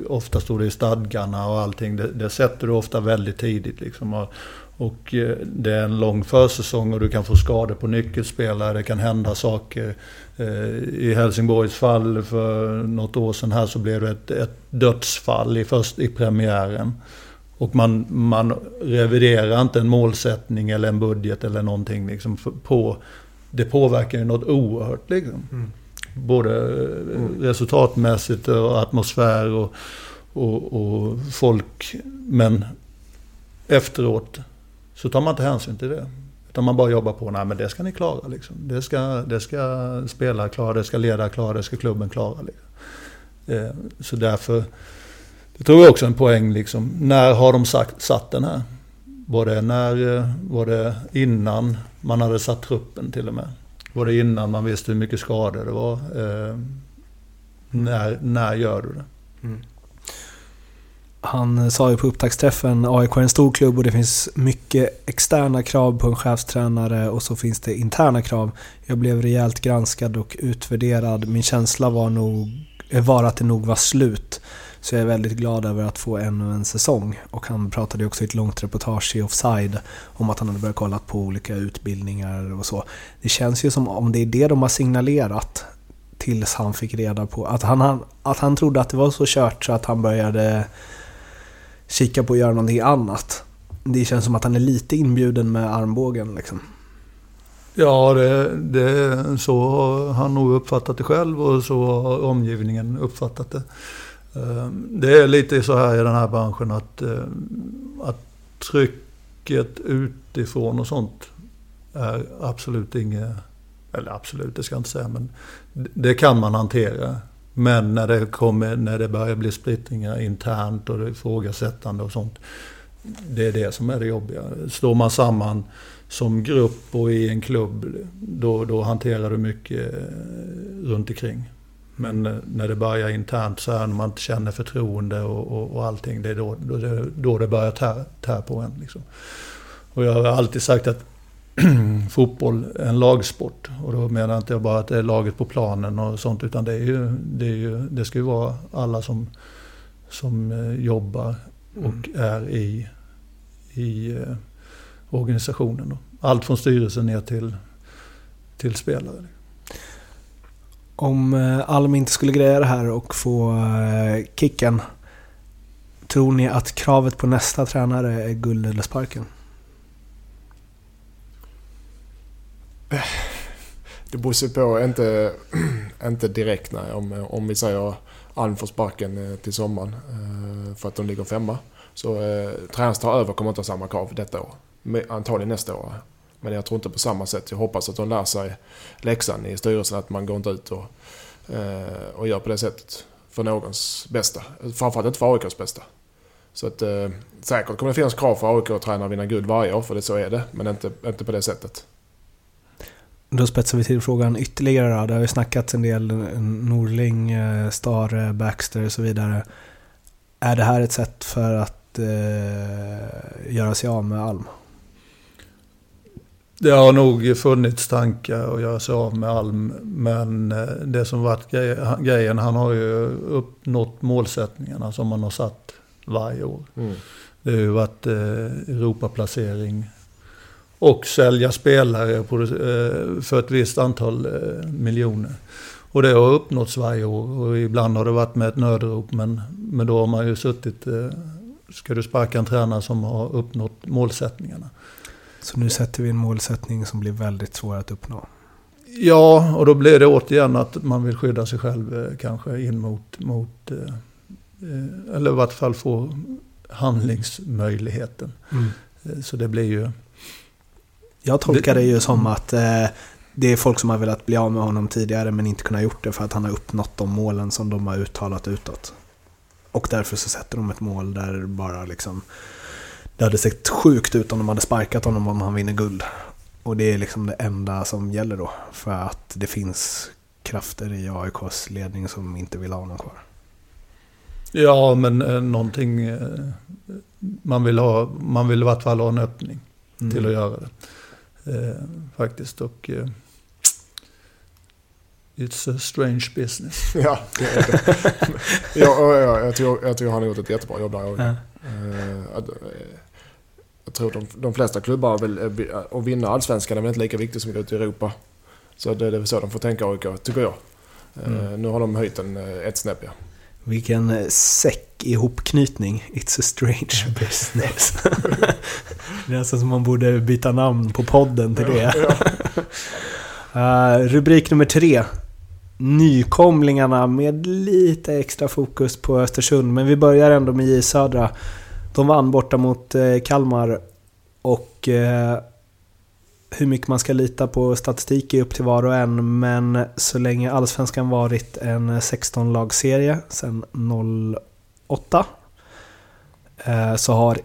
ofta står det i stadgarna och allting. Det, det sätter du ofta väldigt tidigt. Liksom. Och, och eh, det är en lång försäsong och du kan få skador på nyckelspelare. Det kan hända saker. Eh, I Helsingborgs fall för något år sedan här så blev det ett, ett dödsfall i, först, i premiären. Och man, man reviderar inte en målsättning eller en budget eller någonting liksom på det påverkar ju något oerhört. Liksom. Mm. Både mm. resultatmässigt och atmosfär och, och, och, folk. Men efteråt så tar man inte hänsyn till det. Utan man bara jobbar på, nej men det ska ni klara. Liksom. Det, ska, det ska spelare klara, det ska ledare klara, det ska klubben klara. Liksom. Eh, så därför, det tror jag också är en poäng. Liksom. När har de sagt, satt den här? Var det, när, eh, var det innan man hade satt truppen till och med? Var det innan man visste hur mycket skador det var? Eh, när, när gör du det? Mm. Han eh, sa ju på upptaktsträffen AIK är en stor klubb och det finns mycket externa krav på en chefstränare och så finns det interna krav. Jag blev rejält granskad och utvärderad. Min känsla var, nog, var att det nog var slut. Så jag är väldigt glad över att få ännu en säsong. Och han pratade också i ett långt reportage i Offside om att han hade börjat kolla på olika utbildningar och så. Det känns ju som om det är det de har signalerat tills han fick reda på att han, att han trodde att det var så kört så att han började kika på att göra någonting annat. Det känns som att han är lite inbjuden med armbågen liksom. Ja, det, det, så har han nog uppfattat det själv och så har omgivningen uppfattat det. Ehm, det är lite så här i den här branschen att, eh, att trycket utifrån och sånt är absolut inget, eller absolut det ska jag inte säga, men det kan man hantera. Men när det, kommer, när det börjar bli splittringar internt och ifrågasättande och sånt. Det är det som är det jobbiga. Står man samman som grupp och i en klubb, då, då hanterar du mycket eh, runt omkring. Men eh, när det börjar internt så här när man inte känner förtroende och, och, och allting, det är då, då, då det börjar tär, tär på en. Liksom. Och jag har alltid sagt att fotboll är en lagsport. Och då menar jag inte bara att det är laget på planen och sånt, utan det, är ju, det, är ju, det ska ju vara alla som, som eh, jobbar och mm. är i, i eh, organisationen. Allt från styrelsen ner till, till spelare. Om eh, Alm inte skulle greja det här och få eh, kicken, tror ni att kravet på nästa tränare är guld eller sparken? Det beror på, inte, inte direkt nej. Om, om vi säger Alm får sparken eh, till sommaren för att de ligger femma. Så eh, tränaren tar över kommer inte ha samma krav detta år. Antagligen nästa år. Men jag tror inte på samma sätt. Jag hoppas att de lär sig läxan i styrelsen att man går inte ut och, eh, och gör på det sättet för någons bästa. Framförallt inte för AIKs bästa. Så att, eh, säkert kommer det finnas krav för AIK att träna och vinna guld varje år, för det så är det. Men inte, inte på det sättet. Då spetsar vi till frågan ytterligare då. Det har ju snackats en del eh, Norling, eh, Stare, Baxter och så vidare. Är det här ett sätt för att eh, göra sig av med Alm? Det har nog funnits tankar att göra sig av med Alm. Men eh, det som varit grejen, han har ju uppnått målsättningarna som man har satt varje år. Mm. Det har ju varit eh, Europaplacering, och sälja spelare eh, för ett visst antal miljoner. Och det har uppnåtts varje år och ibland har det varit med ett nödrop men, men då har man ju suttit, ska du sparka en tränare som har uppnått målsättningarna. Så nu sätter vi en målsättning som blir väldigt svår att uppnå? Ja, och då blir det återigen att man vill skydda sig själv kanske in mot, mot eller i vart fall få handlingsmöjligheten. Mm. Så det blir ju jag tolkar det ju som att eh, det är folk som har velat bli av med honom tidigare men inte kunnat gjort det för att han har uppnått de målen som de har uttalat utåt. Och därför så sätter de ett mål där bara liksom... Det hade sett sjukt ut om de hade sparkat honom om han vinner guld. Och det är liksom det enda som gäller då. För att det finns krafter i AIKs ledning som inte vill ha honom kvar. Ja, men eh, någonting... Eh, man vill ha... Man vill i vart fall ha en öppning mm. till att göra det. Eh, faktiskt. Och, eh, It's a strange business. Ja, det är det. ja, ja, jag, tror, jag tror han har gjort ett jättebra jobb där. Ja. Eh, jag tror de, de flesta klubbar vill, eh, att vinna allsvenskan är väl inte lika viktigt som att gå ut i Europa. Så det, är så de får tänka AIK, tycker jag. Mm. Nu har de höjt den ett snäpp, ja. Vilken eh, säck ihopknytning. It's a strange business. det är nästan som man borde byta namn på podden till det. uh, rubrik nummer tre. Nykomlingarna med lite extra fokus på Östersund. Men vi börjar ändå med J Södra. De vann borta mot eh, Kalmar. Och eh, hur mycket man ska lita på statistik är upp till var och en, men så länge Allsvenskan varit en 16-lagsserie sedan 08 eh, så har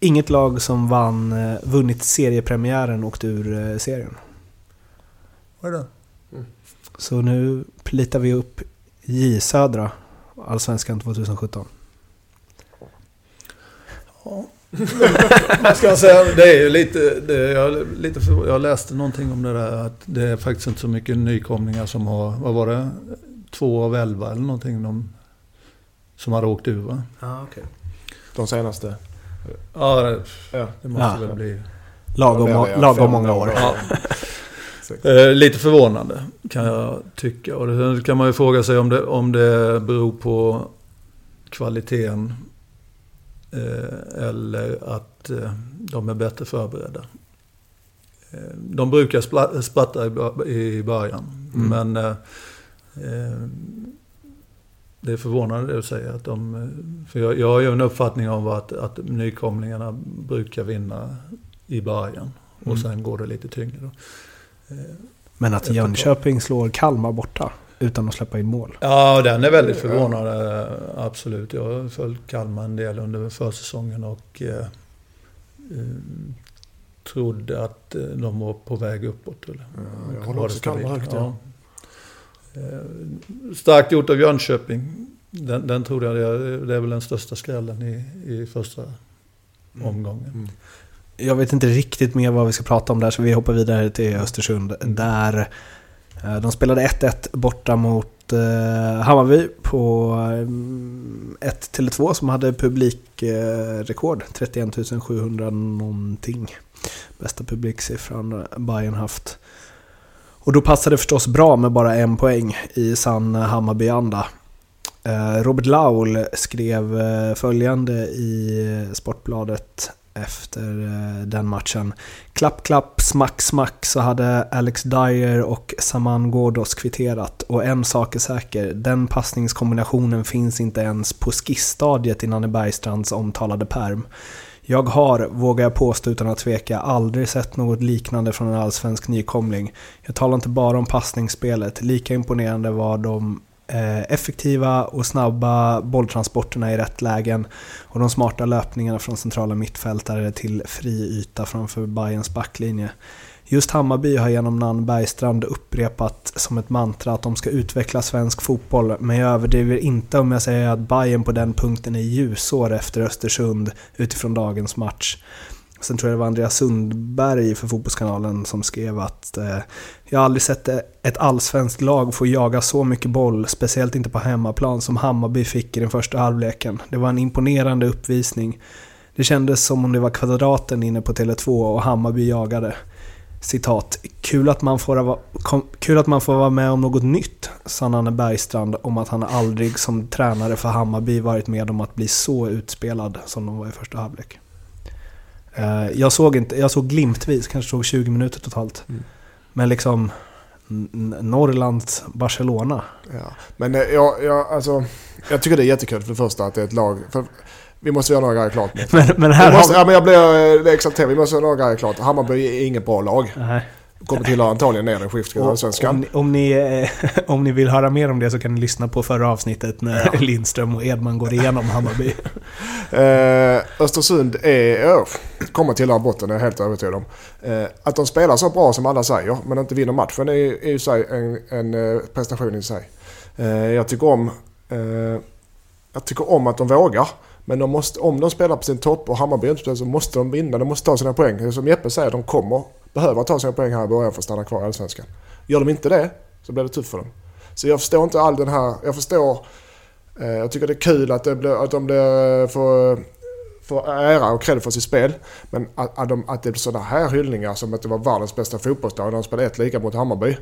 inget lag som vann, vunnit seriepremiären åkt ur serien. Vadå? Så nu plitar vi upp J Södra, Allsvenskan 2017. Ja. Man ska säga, det är ju lite, det, jag, lite för, jag läste någonting om det där att det är faktiskt inte så mycket nykomlingar som har, vad var det, två av elva eller någonting de, som har åkt ur va? Ja, okay. De senaste? Ja, det, det måste Ja. väl bli... Lagom, lagom många år. Ja. Eh, lite förvånande kan jag tycka. Och det kan man ju fråga sig om det, om det beror på kvaliteten eh, eller att eh, de är bättre förberedda. Eh, de brukar spla- spratta i, i början. Mm. Men eh, eh, det är förvånande det du säger. Att de, för jag, jag har ju en uppfattning om att, att nykomlingarna brukar vinna i början. Och Mm. sen går det lite tyngre. Då. Men att Jönköping slår Kalmar borta utan att släppa in mål. Ja, den är väldigt förvånande. Absolut. Jag har följt Kalmar en del under försäsongen och eh, eh, trodde att eh, de var på väg uppåt. Eller, Ja, jag håller också Kalmar högt, ja. Eh, Starkt gjort av Jönköping. Den, den trodde jag, det, det är väl den största skrällen i, i första omgången. Mm. Jag vet inte riktigt mer vad vi ska prata om där så vi hoppar vidare till Östersund. Där eh, de spelade 1-1 borta mot eh, Hammarby på eh, 1-2 som hade publikrekord. 31 700 någonting. Bästa publiksiffran Bayern haft. Och då passade det förstås bra med bara en poäng i sann Hammarby-anda. Robert Laul skrev följande i Sportbladet efter eh, den matchen. Klapp, klapp, smack, smack så hade Alex Dyer och Saman Ghoddos kvitterat. Och en sak är säker, den passningskombinationen finns inte ens på skissstadiet i Nanne Bergstrands omtalade perm. Jag har, vågar jag påstå utan att tveka, aldrig sett något liknande från en allsvensk nykomling. Jag talar inte bara om passningsspelet, lika imponerande var de Eh, effektiva och snabba bolltransporterna i rätt lägen och de smarta löpningarna från centrala mittfältare till fri yta framför Bayerns backlinje. Just Hammarby har genom Nann Bergstrand upprepat som ett mantra att de ska utveckla svensk fotboll, men jag överdriver inte om jag säger att Bayern på den punkten är ljusår efter Östersund utifrån dagens match. Sen tror jag det var Andreas Sundberg för Fotbollskanalen som skrev att eh, jag har aldrig sett ett allsvenskt lag få jaga så mycket boll, speciellt inte på hemmaplan, som Hammarby fick i den första halvleken. Det var en imponerande uppvisning. Det kändes som om det var kvadraten inne på Tele2 och Hammarby jagade. Citat. Kul att, man får, kom, kul att man får vara med om något nytt, sa Nanne Bergstrand om att han aldrig som tränare för Hammarby varit med om att bli så utspelad som de var i första halvlek. Eh, jag såg, inte, jag såg glimtvis, kanske såg 20 minuter totalt. Mm. Men liksom Norrlands Barcelona. Ja. Men eh, jag, jag, alltså, jag tycker det är jättekul för det första att det är ett lag. För vi måste göra några grejer klart. Men, men här Vi måste, har ja, men jag blir eh, exalterad. Vi måste göra några grejer klart. Hammarby är inget bra lag. Nej. Kommer tillhöra antagligen ner Och Allsvenskan. Om, ni- om, ni, eh, om ni vill höra mer om det så kan ni lyssna på förra avsnittet när Lindström och Edman går igenom Hammarby. Eh, Östersund är, oh, kommer tillhöra botten, det är jag helt övertygad om. Eh, att de spelar så bra som alla säger, men inte vinner matchen är är ju sig en, en eh, prestation i sig. Eh, jag, tycker om, eh, jag tycker om att de vågar. Men de måste, om de spelar på sin topp och Hammarby inte så måste de vinna. De måste ta sina poäng. Som Jeppe säger, de kommer behöva ta sina poäng här i början för att stanna kvar i Allsvenskan. Gör de inte det så blir det tufft för dem. Så jag förstår inte all den här... Jag förstår... Eh, jag tycker det är kul att, det blir, att de blir, får, får ära och cred för sitt spel. Men att, att, de, att det blir sådana här hyllningar som att det var världens bästa fotbollslag när de spelade ett lika mot Hammarby.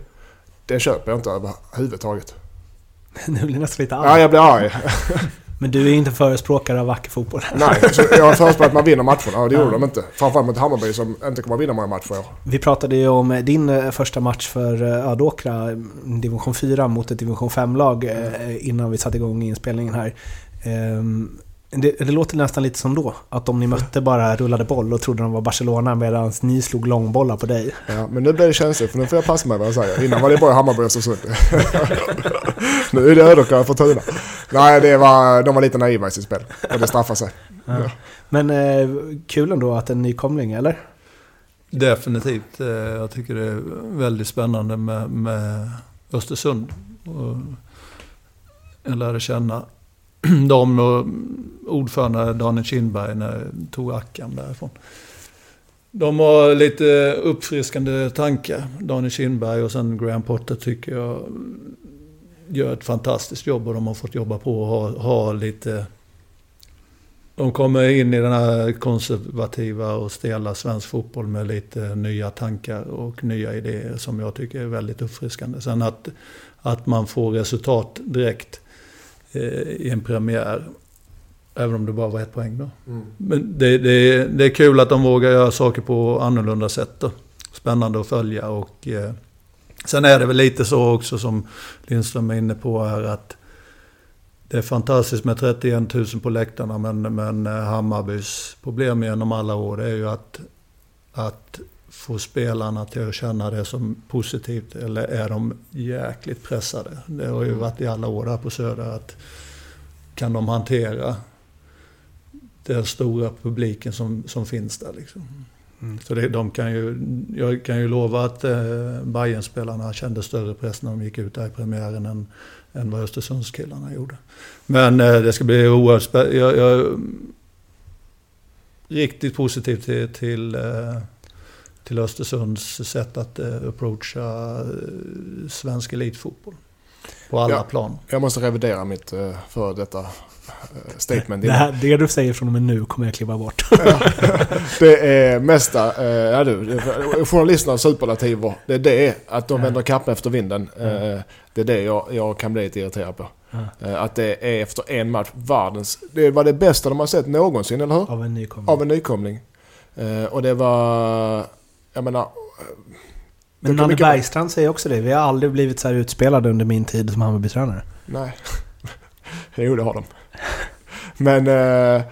Det köper jag inte överhuvudtaget. Nu blir jag nästan lite Ja, arg. jag blir arg. Men du är inte förespråkare av vacker fotboll. Nej, så jag förespråkar att man vinner matcherna och det gjorde Ja. de inte. Framförallt mot Hammarby som inte kommer att vinna många matcher. Vi pratade ju om din eh, första match för eh, Ödåkra, mm, division 4 mot ett division 5-lag eh, innan vi satte igång inspelningen här. Det, det låter nästan lite som då, att om ni mötte bara rullade boll och trodde de var Barcelona medan ni slog långbollar på dig. Ja, men nu blir det känsligt för nu får jag passa mig vad jag säger. Innan var det bara Hammarby och Östersund. nu är det Ödåkra och Fortuna. Nej, det var, de var lite naiva i sitt spel. Och det straffar sig. Ja. Men eh, kul ändå att en nykomling, eller? Definitivt. Eh, Jag tycker det är väldigt spännande med, med Östersund. Och jag lärde känna de och ordförande Daniel Kindberg när tog Ackan därifrån. De har lite uppfriskande tankar. Daniel Kindberg och sen Graham Potter tycker jag gör ett fantastiskt jobb och de har fått jobba på och ha, ha lite... De kommer in i den här konservativa och stela svensk fotboll med lite nya tankar och nya idéer som jag tycker är väldigt uppfriskande. Sen att, att man får resultat direkt i en premiär Även om det bara var ett poäng då. Mm. Men det, det, det, är kul att de vågar göra saker på annorlunda sätt. Då. Spännande att följa och... Eh, sen är det väl lite så också som Lindström är inne på här att... Det är fantastiskt med 31 000 på läktarna men, men eh, Hammarbys problem genom alla år det är ju att... Att få spelarna till att känna det som positivt eller är de jäkligt pressade? Det har ju mm. varit i alla år här på Söder att kan de hantera den stora publiken som, som finns där. Liksom. Mm. Så det, de kan ju, jag kan ju lova att eh, Bayern-spelarna kände större press när de gick ut där i premiären än, än vad Östersundskillarna gjorde. Men eh, det ska bli oerhört spännande. Jag, jag riktigt positiv till, till, eh, till Östersunds sätt att eh, approacha eh, svensk elitfotboll. På alla ja, plan. Jag måste revidera mitt eh, för detta statement. Det, här, det du säger från och med nu kommer jag kliva bort. det är mesta, ja du, journalisternas superlativer. Det är det, att de vänder kappan efter vinden. Det är det jag, jag kan bli lite irriterad på. Att det är efter en match världens... Det var det bästa de har sett någonsin, eller hur? Av en nykomling. Av en nykomling. Och det var... Jag menar... Men Nanne Bergstrand säger också det. Vi har aldrig blivit så här utspelade under min tid som Hammarby-tränare. Nej. jo, det har de. Men eh,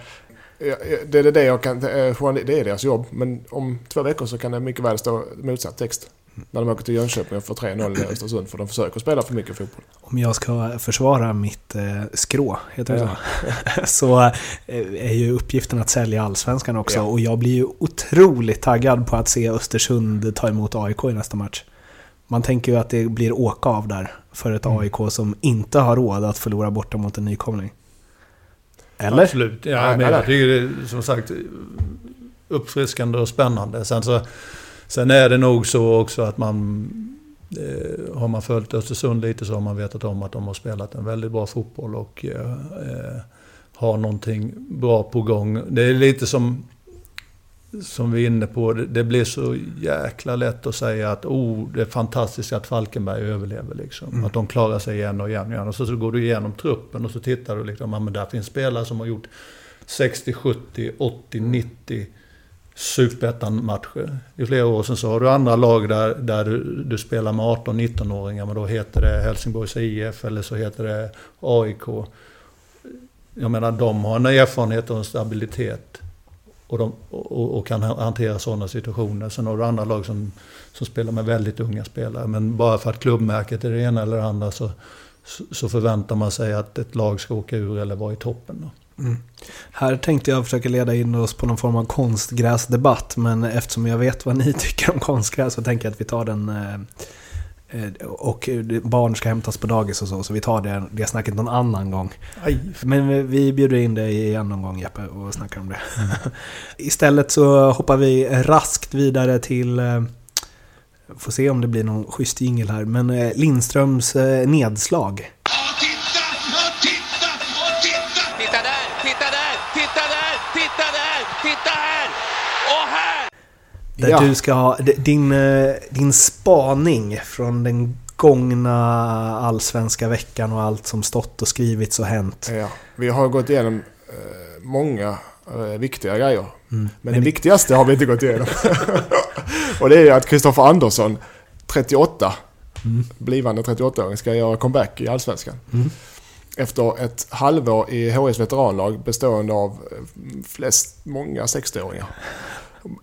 det är det jag kan... Eh, det är deras jobb. Men om två veckor så kan det mycket väl stå motsatt text. När de åker till Jönköping och får 3-0 i Östersund för de försöker spela för mycket fotboll. Om jag ska försvara mitt eh, skrå, heter det ja. så? så eh, är ju uppgiften att sälja Allsvenskan också. Ja. Och jag blir ju otroligt taggad på att se Östersund ta emot AIK i nästa match. Man tänker ju att det blir åka av där för ett mm. AIK som inte har råd att förlora borta mot en nykomling. Eller? Absolut. Ja, men jag tycker det är som sagt uppfriskande och spännande. Sen, så, sen är det nog så också att man... Eh, har man följt Östersund lite så har man vetat om att de har spelat en väldigt bra fotboll och eh, eh har någonting bra på gång. Det är lite som som vi är inne på, det blir så jäkla lätt att säga att oh, det är fantastiskt att Falkenberg överlever. Liksom. Mm. Att de klarar sig igen och igen och igen. Och så, så går du igenom truppen och så tittar du liksom, ja, men där finns spelare som har gjort 60, 70, 80, 90 superettan-matcher. I flera år sedan så har du andra lag där, där du, du spelar med 18-19-åringar, men då heter det Helsingborgs IF eller så heter det AIK. Jag menar, de har en erfarenhet och en stabilitet och, de, och, och, kan hantera sådana situationer. Sen har du andra lag som, som spelar med väldigt unga spelare. Men bara för att klubbmärket är det ena eller det andra så, så förväntar man sig att ett lag ska åka ur eller vara i toppen. Mm. Här tänkte jag försöka leda in oss på någon form av konstgräsdebatt. Men eftersom jag vet vad ni tycker om konstgräs så tänker jag att vi tar den eh, Eh, och barn ska hämtas på dagis och så, så vi tar det, det snacket någon annan gång. Aj. Men vi bjuder in dig igen någon gång Jeppe och snackar om det. Mm. Istället så hoppar vi raskt vidare till eh, Får se om det blir någon schysst jingel här, men Lindströms nedslag. Där ja. du ska ha din, eh, din spaning från den gångna allsvenska veckan och allt som stått och skrivits och hänt. Ja, vi har gått igenom eh, många eh, viktiga grejer. Mm. Men, Men det viktigaste har vi inte gått igenom. och det är att Kristoffer Andersson, 38, mm. blivande 38-åring, ska göra comeback i allsvenskan. Mm. Efter ett halvår i HIs veteranlag bestående av flest, många 60-åringar.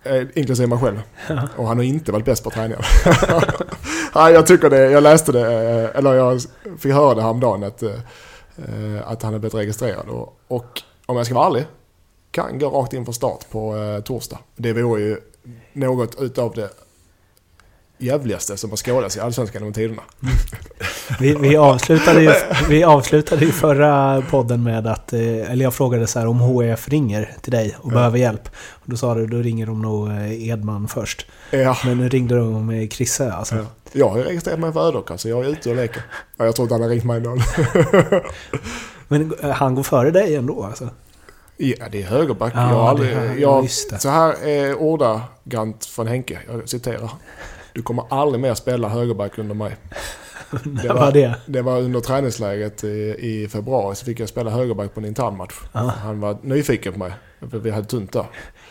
Eh, inklusive mig själv. Ja. Och han har inte varit bäst på träningar. Nej, jag tycker det. Jag läste det, eh, eller jag fick höra det häromdagen att, eh, att han har blivit registrerad. Och, och om jag ska vara ärlig, kan gå rakt in för start på torsdag. Det vore ju något utav det jävligaste som har skådats i Allsvenskan genom tiderna. Vi, vi, avslutade ju, vi avslutade ju förra podden med att, eh, eller jag frågade så här om HF ringer till dig och Ja. behöver hjälp. Och då sa du, då ringer de nog eh, Edman först. Ja. Men nu ringde de med Krisse alltså. Ja. Jag har registrerat mig för Ödåkra så jag är ute och leker. Ja, jag tror inte han har ringt mig ändå. Men eh, han går före dig ändå alltså? Ja, det är högerback. Ja, jag aldrig, här- jag, så här är ordagrant från Henke. Jag citerar. Du kommer aldrig mer spela högerback under mig. När var- var det? Det var under träningsläget i, i februari så fick jag spela högerback på en internmatch. Ja. Han var nyfiken på mig. Vi hade tunt där.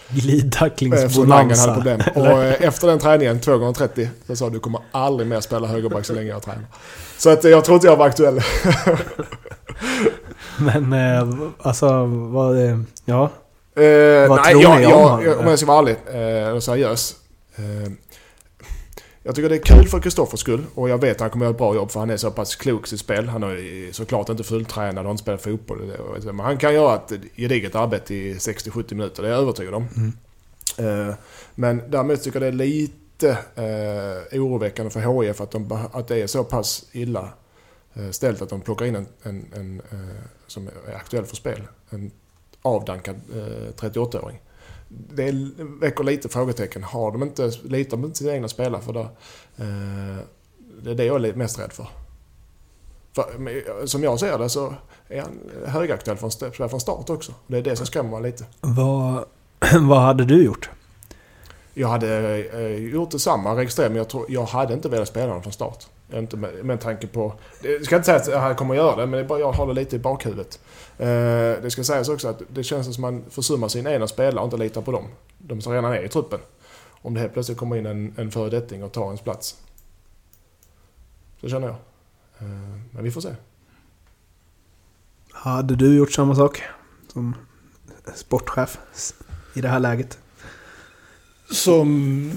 Glidtacklingsbonanza. Och eh, efter den träningen, 2 gånger 30 så sa du kommer aldrig mer spela högerback så länge jag tränar. Så att jag tror inte jag var aktuell. Men eh, alltså, vad... eh, Ja. Eh, Vad nej, tror jag, ni om jag, jag, om jag ska vara ärlig eh, och seriös. Eh, jag tycker det är kul för Kristoffers skull och jag vet att han kommer göra ett bra jobb för han är så pass klok i sitt spel. Han är såklart inte fulltränad och inte spelat fotboll. Men han kan göra ett gediget arbete i 60-70 minuter, det är jag övertygad om. Mm. Eh, men däremot tycker jag det är lite eh, oroväckande för HIF att, de, att det är så pass illa eh, ställt att de plockar in en, en, en som är aktuell för spel. En avdankad eh, 38-åring. Det väcker lite frågetecken. Har de inte, litar de inte sina egna spelare? För det, eh, det är det jag är mest rädd för. för som jag ser det så är han högaktuell från start också. Det är det som skrämmer mig lite. Vad, vad hade du gjort? Jag hade eh, gjort detsamma, registrerat, men jag, tror, jag hade inte velat spela honom från start. Inte med, med tanke på... Jag ska inte säga att han kommer att göra det, men det är bara, jag har det lite i bakhuvudet. Eh, det ska sägas också att det känns som att man försummar sin egna spelare och inte litar på dem. De som redan är i truppen. Om det helt plötsligt kommer in en, en föredetting och tar ens plats. Så känner jag. Eh, men vi får se. Hade du gjort samma sak som sportchef i det här läget? Som,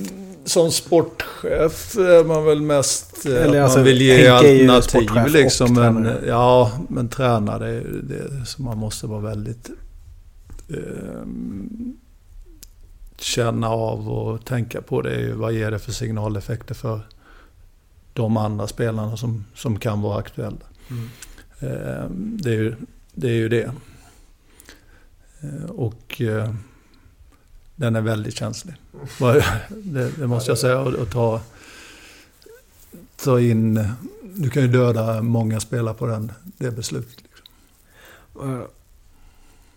som sportchef är man väl mest... eh, Eller alltså, man vill ge alternativ liksom. Men, tränare. ja, men tränare, det, är- det så man måste vara väldigt... Eh, känna av och tänka på det. är ju Vad ger det för signaleffekter för de andra spelarna som, som kan vara aktuella. Eh, det, är ju, det är ju det. Eh, och eh, den är väldigt känslig. Det, det måste jag säga. Och, och ta, ta in... Du kan ju döda många spelare på den, det beslutet. Liksom. Eh,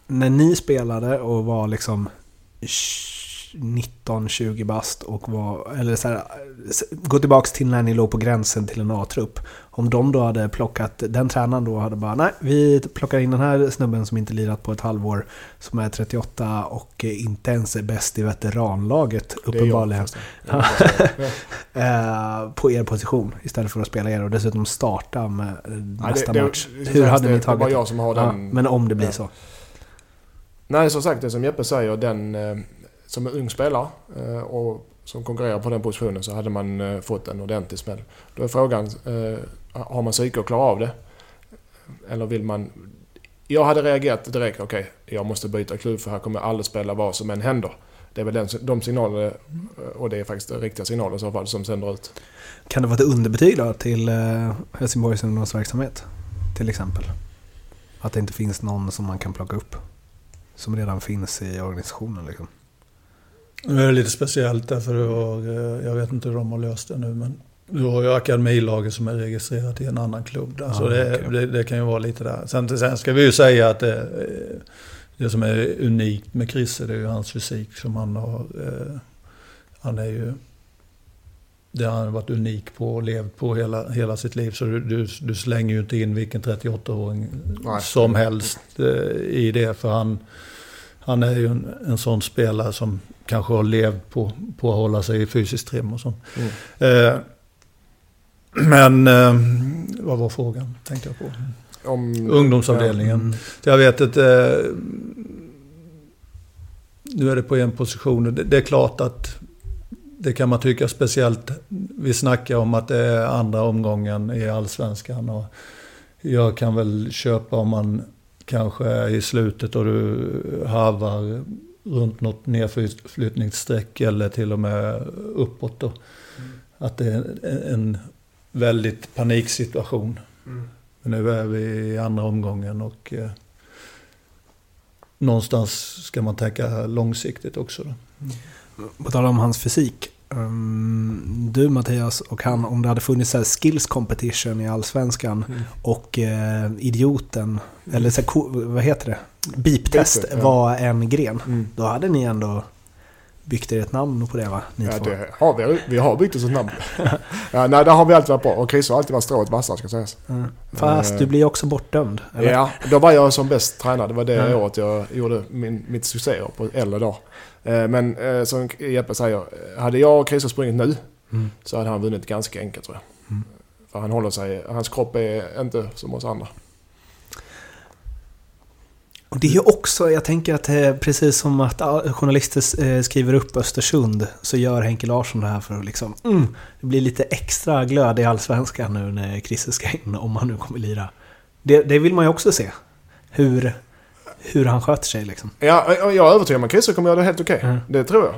när ni spelade och var liksom 19-20 bast och var, eller så här, gå tillbaks till när ni låg på gränsen till en A-trupp. Om de då hade plockat, den tränaren då hade bara nej, vi plockar in den här snubben som inte lirat på ett halvår, som är 38 och inte ens är bäst i veteranlaget Det jag uppenbarligen. Ja. Eh, på er position istället för att spela er och dessutom starta med eh, Nej, nästa det, det, match. det, Hur hade det, ni Det var tagit jag som har Ja, den... men om det blir Ja. så. Nej, som sagt, det som Jeppe säger, den eh, som ung spelare eh, och som konkurrerar på den positionen så hade man eh, fått en ordentlig smäll. Då är frågan, eh, har man psyke att klara av det? Eller vill man... Jag hade reagerat direkt, okej, jag måste byta klubb för här kommer jag aldrig spela vad som än händer. Det är väl den, de signaler, och det är faktiskt riktiga signaler i så fall, som sänder ut. Kan det vara ett underbetyg då till Helsingborgs ungdomsverksamhet? Till exempel. Att det inte finns någon som man kan plocka upp. Som redan finns i organisationen liksom. Nu är det lite speciellt därför har, eh, jag vet inte hur de har löst det nu, men du har ju akademilaget som är registrerat i en annan klubb. Där, Ja, så det, okej. det, det kan ju vara lite där. Sen, sen ska vi ju säga att det, eh, det som är unikt med Chrisse, det är ju hans fysik som han har. eh, Han är ju... Det har han varit unik på och levt på hela, hela sitt liv. Så du, du, du slänger ju inte in vilken 38-åring Nej. som helst eh, i det. För han, han är ju en, en sån spelare som kanske har levt på, på att hålla sig i fysisk trim och sånt. Mm. Eh, men eh, vad var frågan tänkte jag på? Om, Ungdomsavdelningen. Mm. Så jag vet att eh, nu är det på en position. Det, det är klart att det kan man tycka speciellt. Vi snackar om att det är andra omgången i allsvenskan. Och jag kan väl köpa om man kanske i slutet och du harvar runt något nedflyttningsstreck eller till och med uppåt. Då. Att det är en, väldigt paniksituation. Mm. Men nu är vi i andra omgången och eh, någonstans ska man tänka långsiktigt också. Då. Mm. På tal om hans fysik. Um, du Mattias och han, om det hade funnits så skills competition i Allsvenskan mm. och uh, idioten, eller så här, vad heter det? Beep-test ja. var en gren. Mm. Då hade ni ändå byggt er ett namn på det va? Ni ja, två. det har vi. Vi har byggt oss ett namn. ja, nej, där har vi alltid varit bra. Och Chris har alltid varit strået vassa ska sägas. Mm. Fast uh, du blir också bortdömd. Eller? Ja, då var jag som bäst tränad. Det var det mm. året jag gjorde min, mitt succéår på äldre dag. Uh, men uh, som Jeppe säger, hade jag och Chris sprungit nu mm. så hade han vunnit ganska enkelt tror jag. Mm. För han håller sig, hans kropp är inte som oss andra. Och det är också, jag tänker att eh, precis som att journalister eh, skriver upp Östersund så gör Henke Larsson det här för att liksom, mm, det blir lite extra glöd i Allsvenskan nu när Christer ska in, om han nu kommer lira. Det, det vill man ju också se. Hur, hur han sköter sig liksom. Ja, jag är övertygad om att Christer kommer göra det helt okej. Okay. Mm. Det tror jag.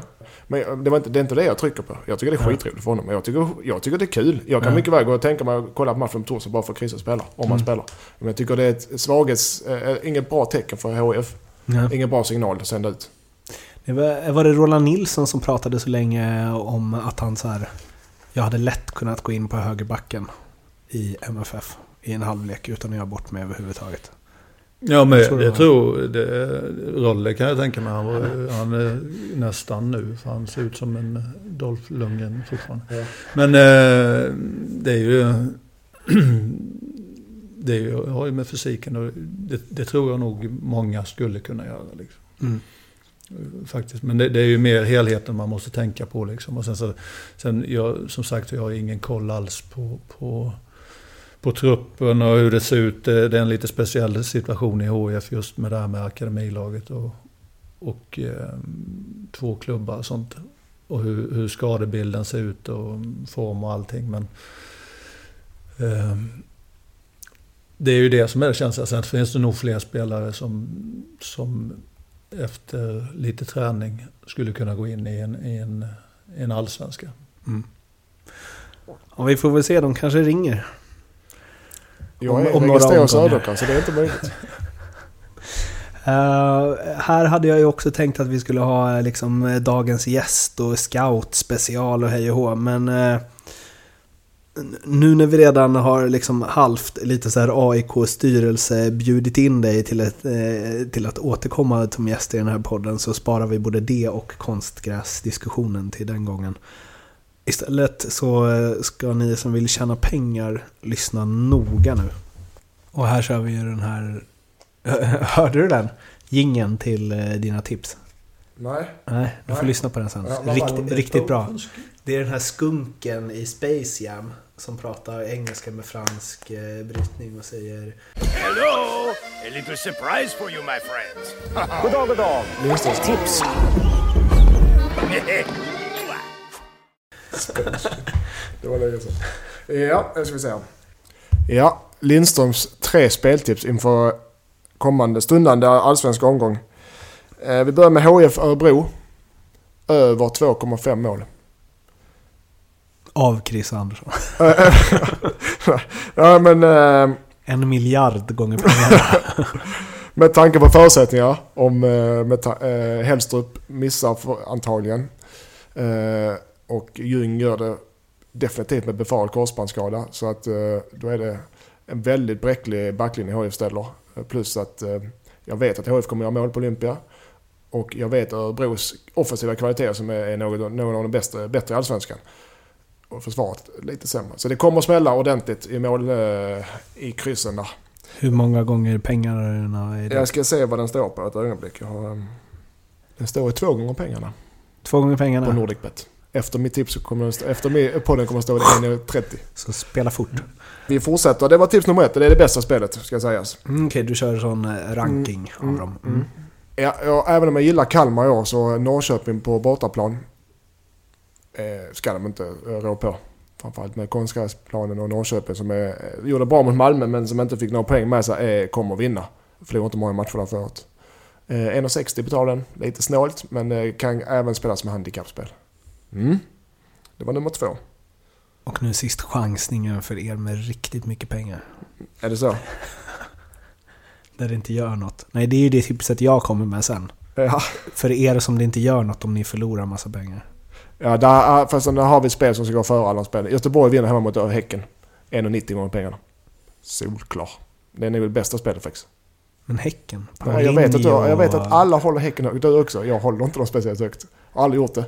Men det, var inte, det är inte det jag trycker på. Jag tycker det är skitroligt för honom. Jag tycker, jag tycker det är kul. Jag kan mycket väl gå och tänka mig att kolla på matchen på torsdag bara för att Christer spelar. Om mm. han spelar. Men jag tycker det är ett svaghets... Äh, inget bra tecken för HF. Ja. Ingen bra signal att sända ut. Det var, var det Roland Nilsson som pratade så länge om att han så här... Jag hade lätt kunnat gå in på högerbacken i MFF i en halvlek utan att göra bort mig överhuvudtaget. Ja, men jag tror, jag tror det, Rolle kan jag tänka mig. Han, var, han är nästan nu, för han ser ut som en Dolph Lundgren fortfarande. Ja. Men eh, det är ju... det är ju, har ju med fysiken och det, det, tror jag nog många skulle kunna göra. Liksom. Mm. Faktiskt. Men det, det, är ju mer helheten man måste tänka på. Liksom. Och sen, så, sen jag, som sagt, jag har ingen koll alls på, på på truppen och hur det ser ut. Det är en lite speciell situation i HF just med det här med akademilaget och, och eh, två klubbar och sånt. Och hur, hur skadebilden ser ut och form och allting. Men eh, det är ju det som är det känsliga. Sen finns det nog fler spelare som, som efter lite träning skulle kunna gå in i en, i en, i en allsvenska. Mm. Ja, vi får väl se, de kanske ringer. Jag är om, registrerad Söderkan så det är inte möjligt. Uh, här hade jag ju också tänkt att vi skulle ha liksom dagens gäst och scout special och hej och hå, men uh, nu när vi redan har liksom halvt lite så här AIK-styrelse bjudit in dig till, ett, uh, till att återkomma som gäst i den här podden så sparar vi både det och konstgräsdiskussionen till den gången. Istället så eh, ska ni som vill tjäna pengar lyssna noga nu. Och här kör vi ju den här... Hörde du den? Gingen till eh, dina tips. Nej. Nej, du får Nej. lyssna på den sen. Rikt, riktigt bra. Det är den här skunken i Space Jam som pratar engelska med fransk eh, brytning och säger Hello! A little surprise for you my friends. god dag, god dag. Lindströms det var länge sedan. Ja, det ska vi se. Ja, Lindströms tre speltips inför kommande stundande allsvenska omgång. Eh, vi börjar med HF Örebro. Över 2,5 mål. Av Chris Andersson. ja men... Eh, en miljard gånger pengarna. med tanke på förutsättningar. Om eh, med eh, Hellstrup missar för, antagligen. Eh, och Ljung gör det definitivt med befarad korsbandsskada. Så att eh, då är det en väldigt bräcklig backlinje HF ställer. Plus att eh, jag vet att HF kommer göra mål på Olympia. Och jag vet Örebros offensiva kvaliteter som är någon, någon av de bästa, bättre i Allsvenskan. Och försvaret lite sämre. Så det kommer att smälla ordentligt i mål eh, i kryssen där. Hur många gånger pengarna är det? Jag ska se vad den står på ett ögonblick. Jag har, den står i två gånger pengarna. Två gånger pengarna? På Nordicbet. Efter mitt tips så kommer den stå, efter podden kommer den stå 1.30. Så spela fort. Vi fortsätter. Det var tips nummer ett. Det är det bästa spelet, ska sägas. Mm, Okej, okay, du kör sån eh, ranking mm, av dem. Mm. mm. Ja, ja, även om jag gillar Kalmar i år så Norrköping på bortaplan eh, ska de inte rå på. Framförallt med konstgräsplanen och Norrköping som är, eh, gjorde bra mot Malmö men som inte fick några poäng med sig är, kommer vinna. Förlorade inte många matcher där förut. Eh, 1,60 betalar den. Lite snålt men eh, kan även spelas med handikappspel. Mm. Det var nummer två. Och nu sist chansningen för er med riktigt mycket pengar. Är det så? Där det inte gör något. Nej, det är ju det tipset jag kommer med sen. Ja. För er som det inte gör något om ni förlorar massa pengar. Ja, där, fast där har vi ett spel som ska gå före alla spel. Göteborg vinner hemma mot Häcken. 1,90 gånger pengarna. Solklar. Det är nog det bästa spelet faktiskt. Men Häcken? Nej, jag, vet att, du, jag vet att alla håller Häcken högt. Du också. Jag håller inte dem speciellt högt. Jag har aldrig gjort det.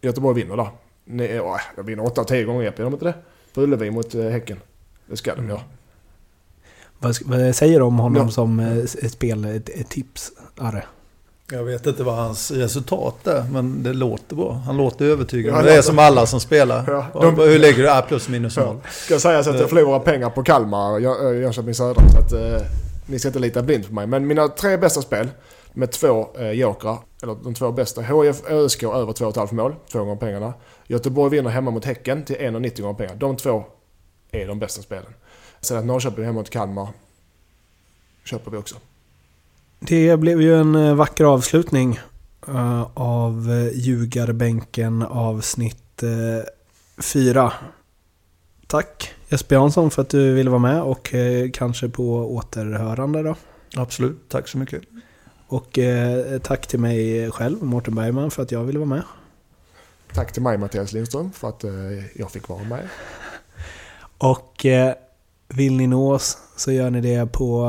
Göteborg vinner där. Nej, åh, jag vinner 8 av 10 gånger rep. Gör de inte det? På Ullevi mot eh, Häcken. Det ska de göra. Vad, sk- vad säger du om honom Ja. som eh, ett spel, ett, ett tips? Arre. Jag vet inte vad hans resultat är, men det låter bra. Han låter övertygad. Ja, det är som alla som spelar. Ja, Ja, de- Hur ligger du? Ah, plus minus Ja. noll. Ska säga så att jag förlorar pengar på Kalmar, äh, Jönköping Södra. Så att eh, ni ska inte lita blint på mig. Men mina tre bästa spel med två eh, jokrar, eller de två bästa. HIF ÖSK över 2,5 mål, två gånger pengarna. Göteborg vinner hemma mot Häcken till 1,90 gånger pengar. De två är de bästa spelen. Sen att Norrköping hemma mot Kalmar köper vi också. Det blev ju en eh, vacker avslutning eh, av eh, Ljugarbänken avsnitt 4. Tack Jesper Jansson för att du ville vara med och eh, kanske på återhörande då. Absolut, tack så mycket. Och eh, tack till mig själv, Mårten Bergman, för att jag ville vara med. Tack till mig Mattias Lindström för att eh, jag fick vara med. Och eh, vill ni nå oss så gör ni det på...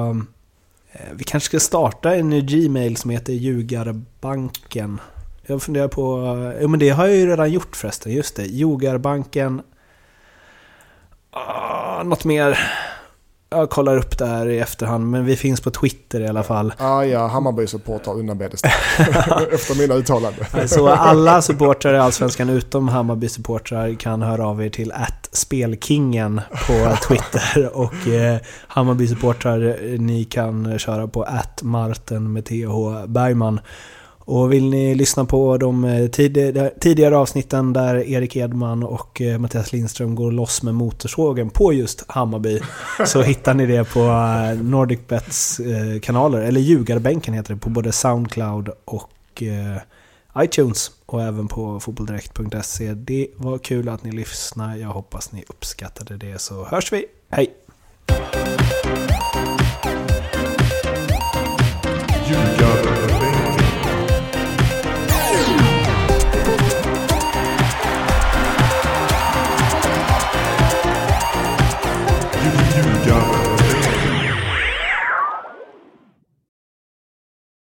Eh, vi kanske ska starta en ny Gmail som heter Ljugarbanken. Jag funderar på... Jo men det har jag ju redan gjort förresten, just det. Ljugarbanken... Ah, något mer? Jag kollar upp det här i efterhand, men vi finns på Twitter i alla fall. Ah, ja, Hammarby-supportrar undanbedes. Efter mina uttalanden. Så alla supportrar i Allsvenskan utom Hammarby-supportrar kan höra av er till spelkingen på Twitter. Och eh, Hammarby-supportrar, eh, ni kan köra på Marten med TH Bergman. Och vill ni lyssna på de eh, tidigare, tidigare avsnitten där Erik Edman och eh, Mattias Lindström går loss med motorsågen på just Hammarby så hittar ni det på eh, NordicBets eh, kanaler, eller Ljugarbänken heter det, på både Soundcloud och eh, iTunes och även på fotbolldirekt.se. Det var kul att ni lyssnade. Jag hoppas ni uppskattade det så hörs vi. Hej!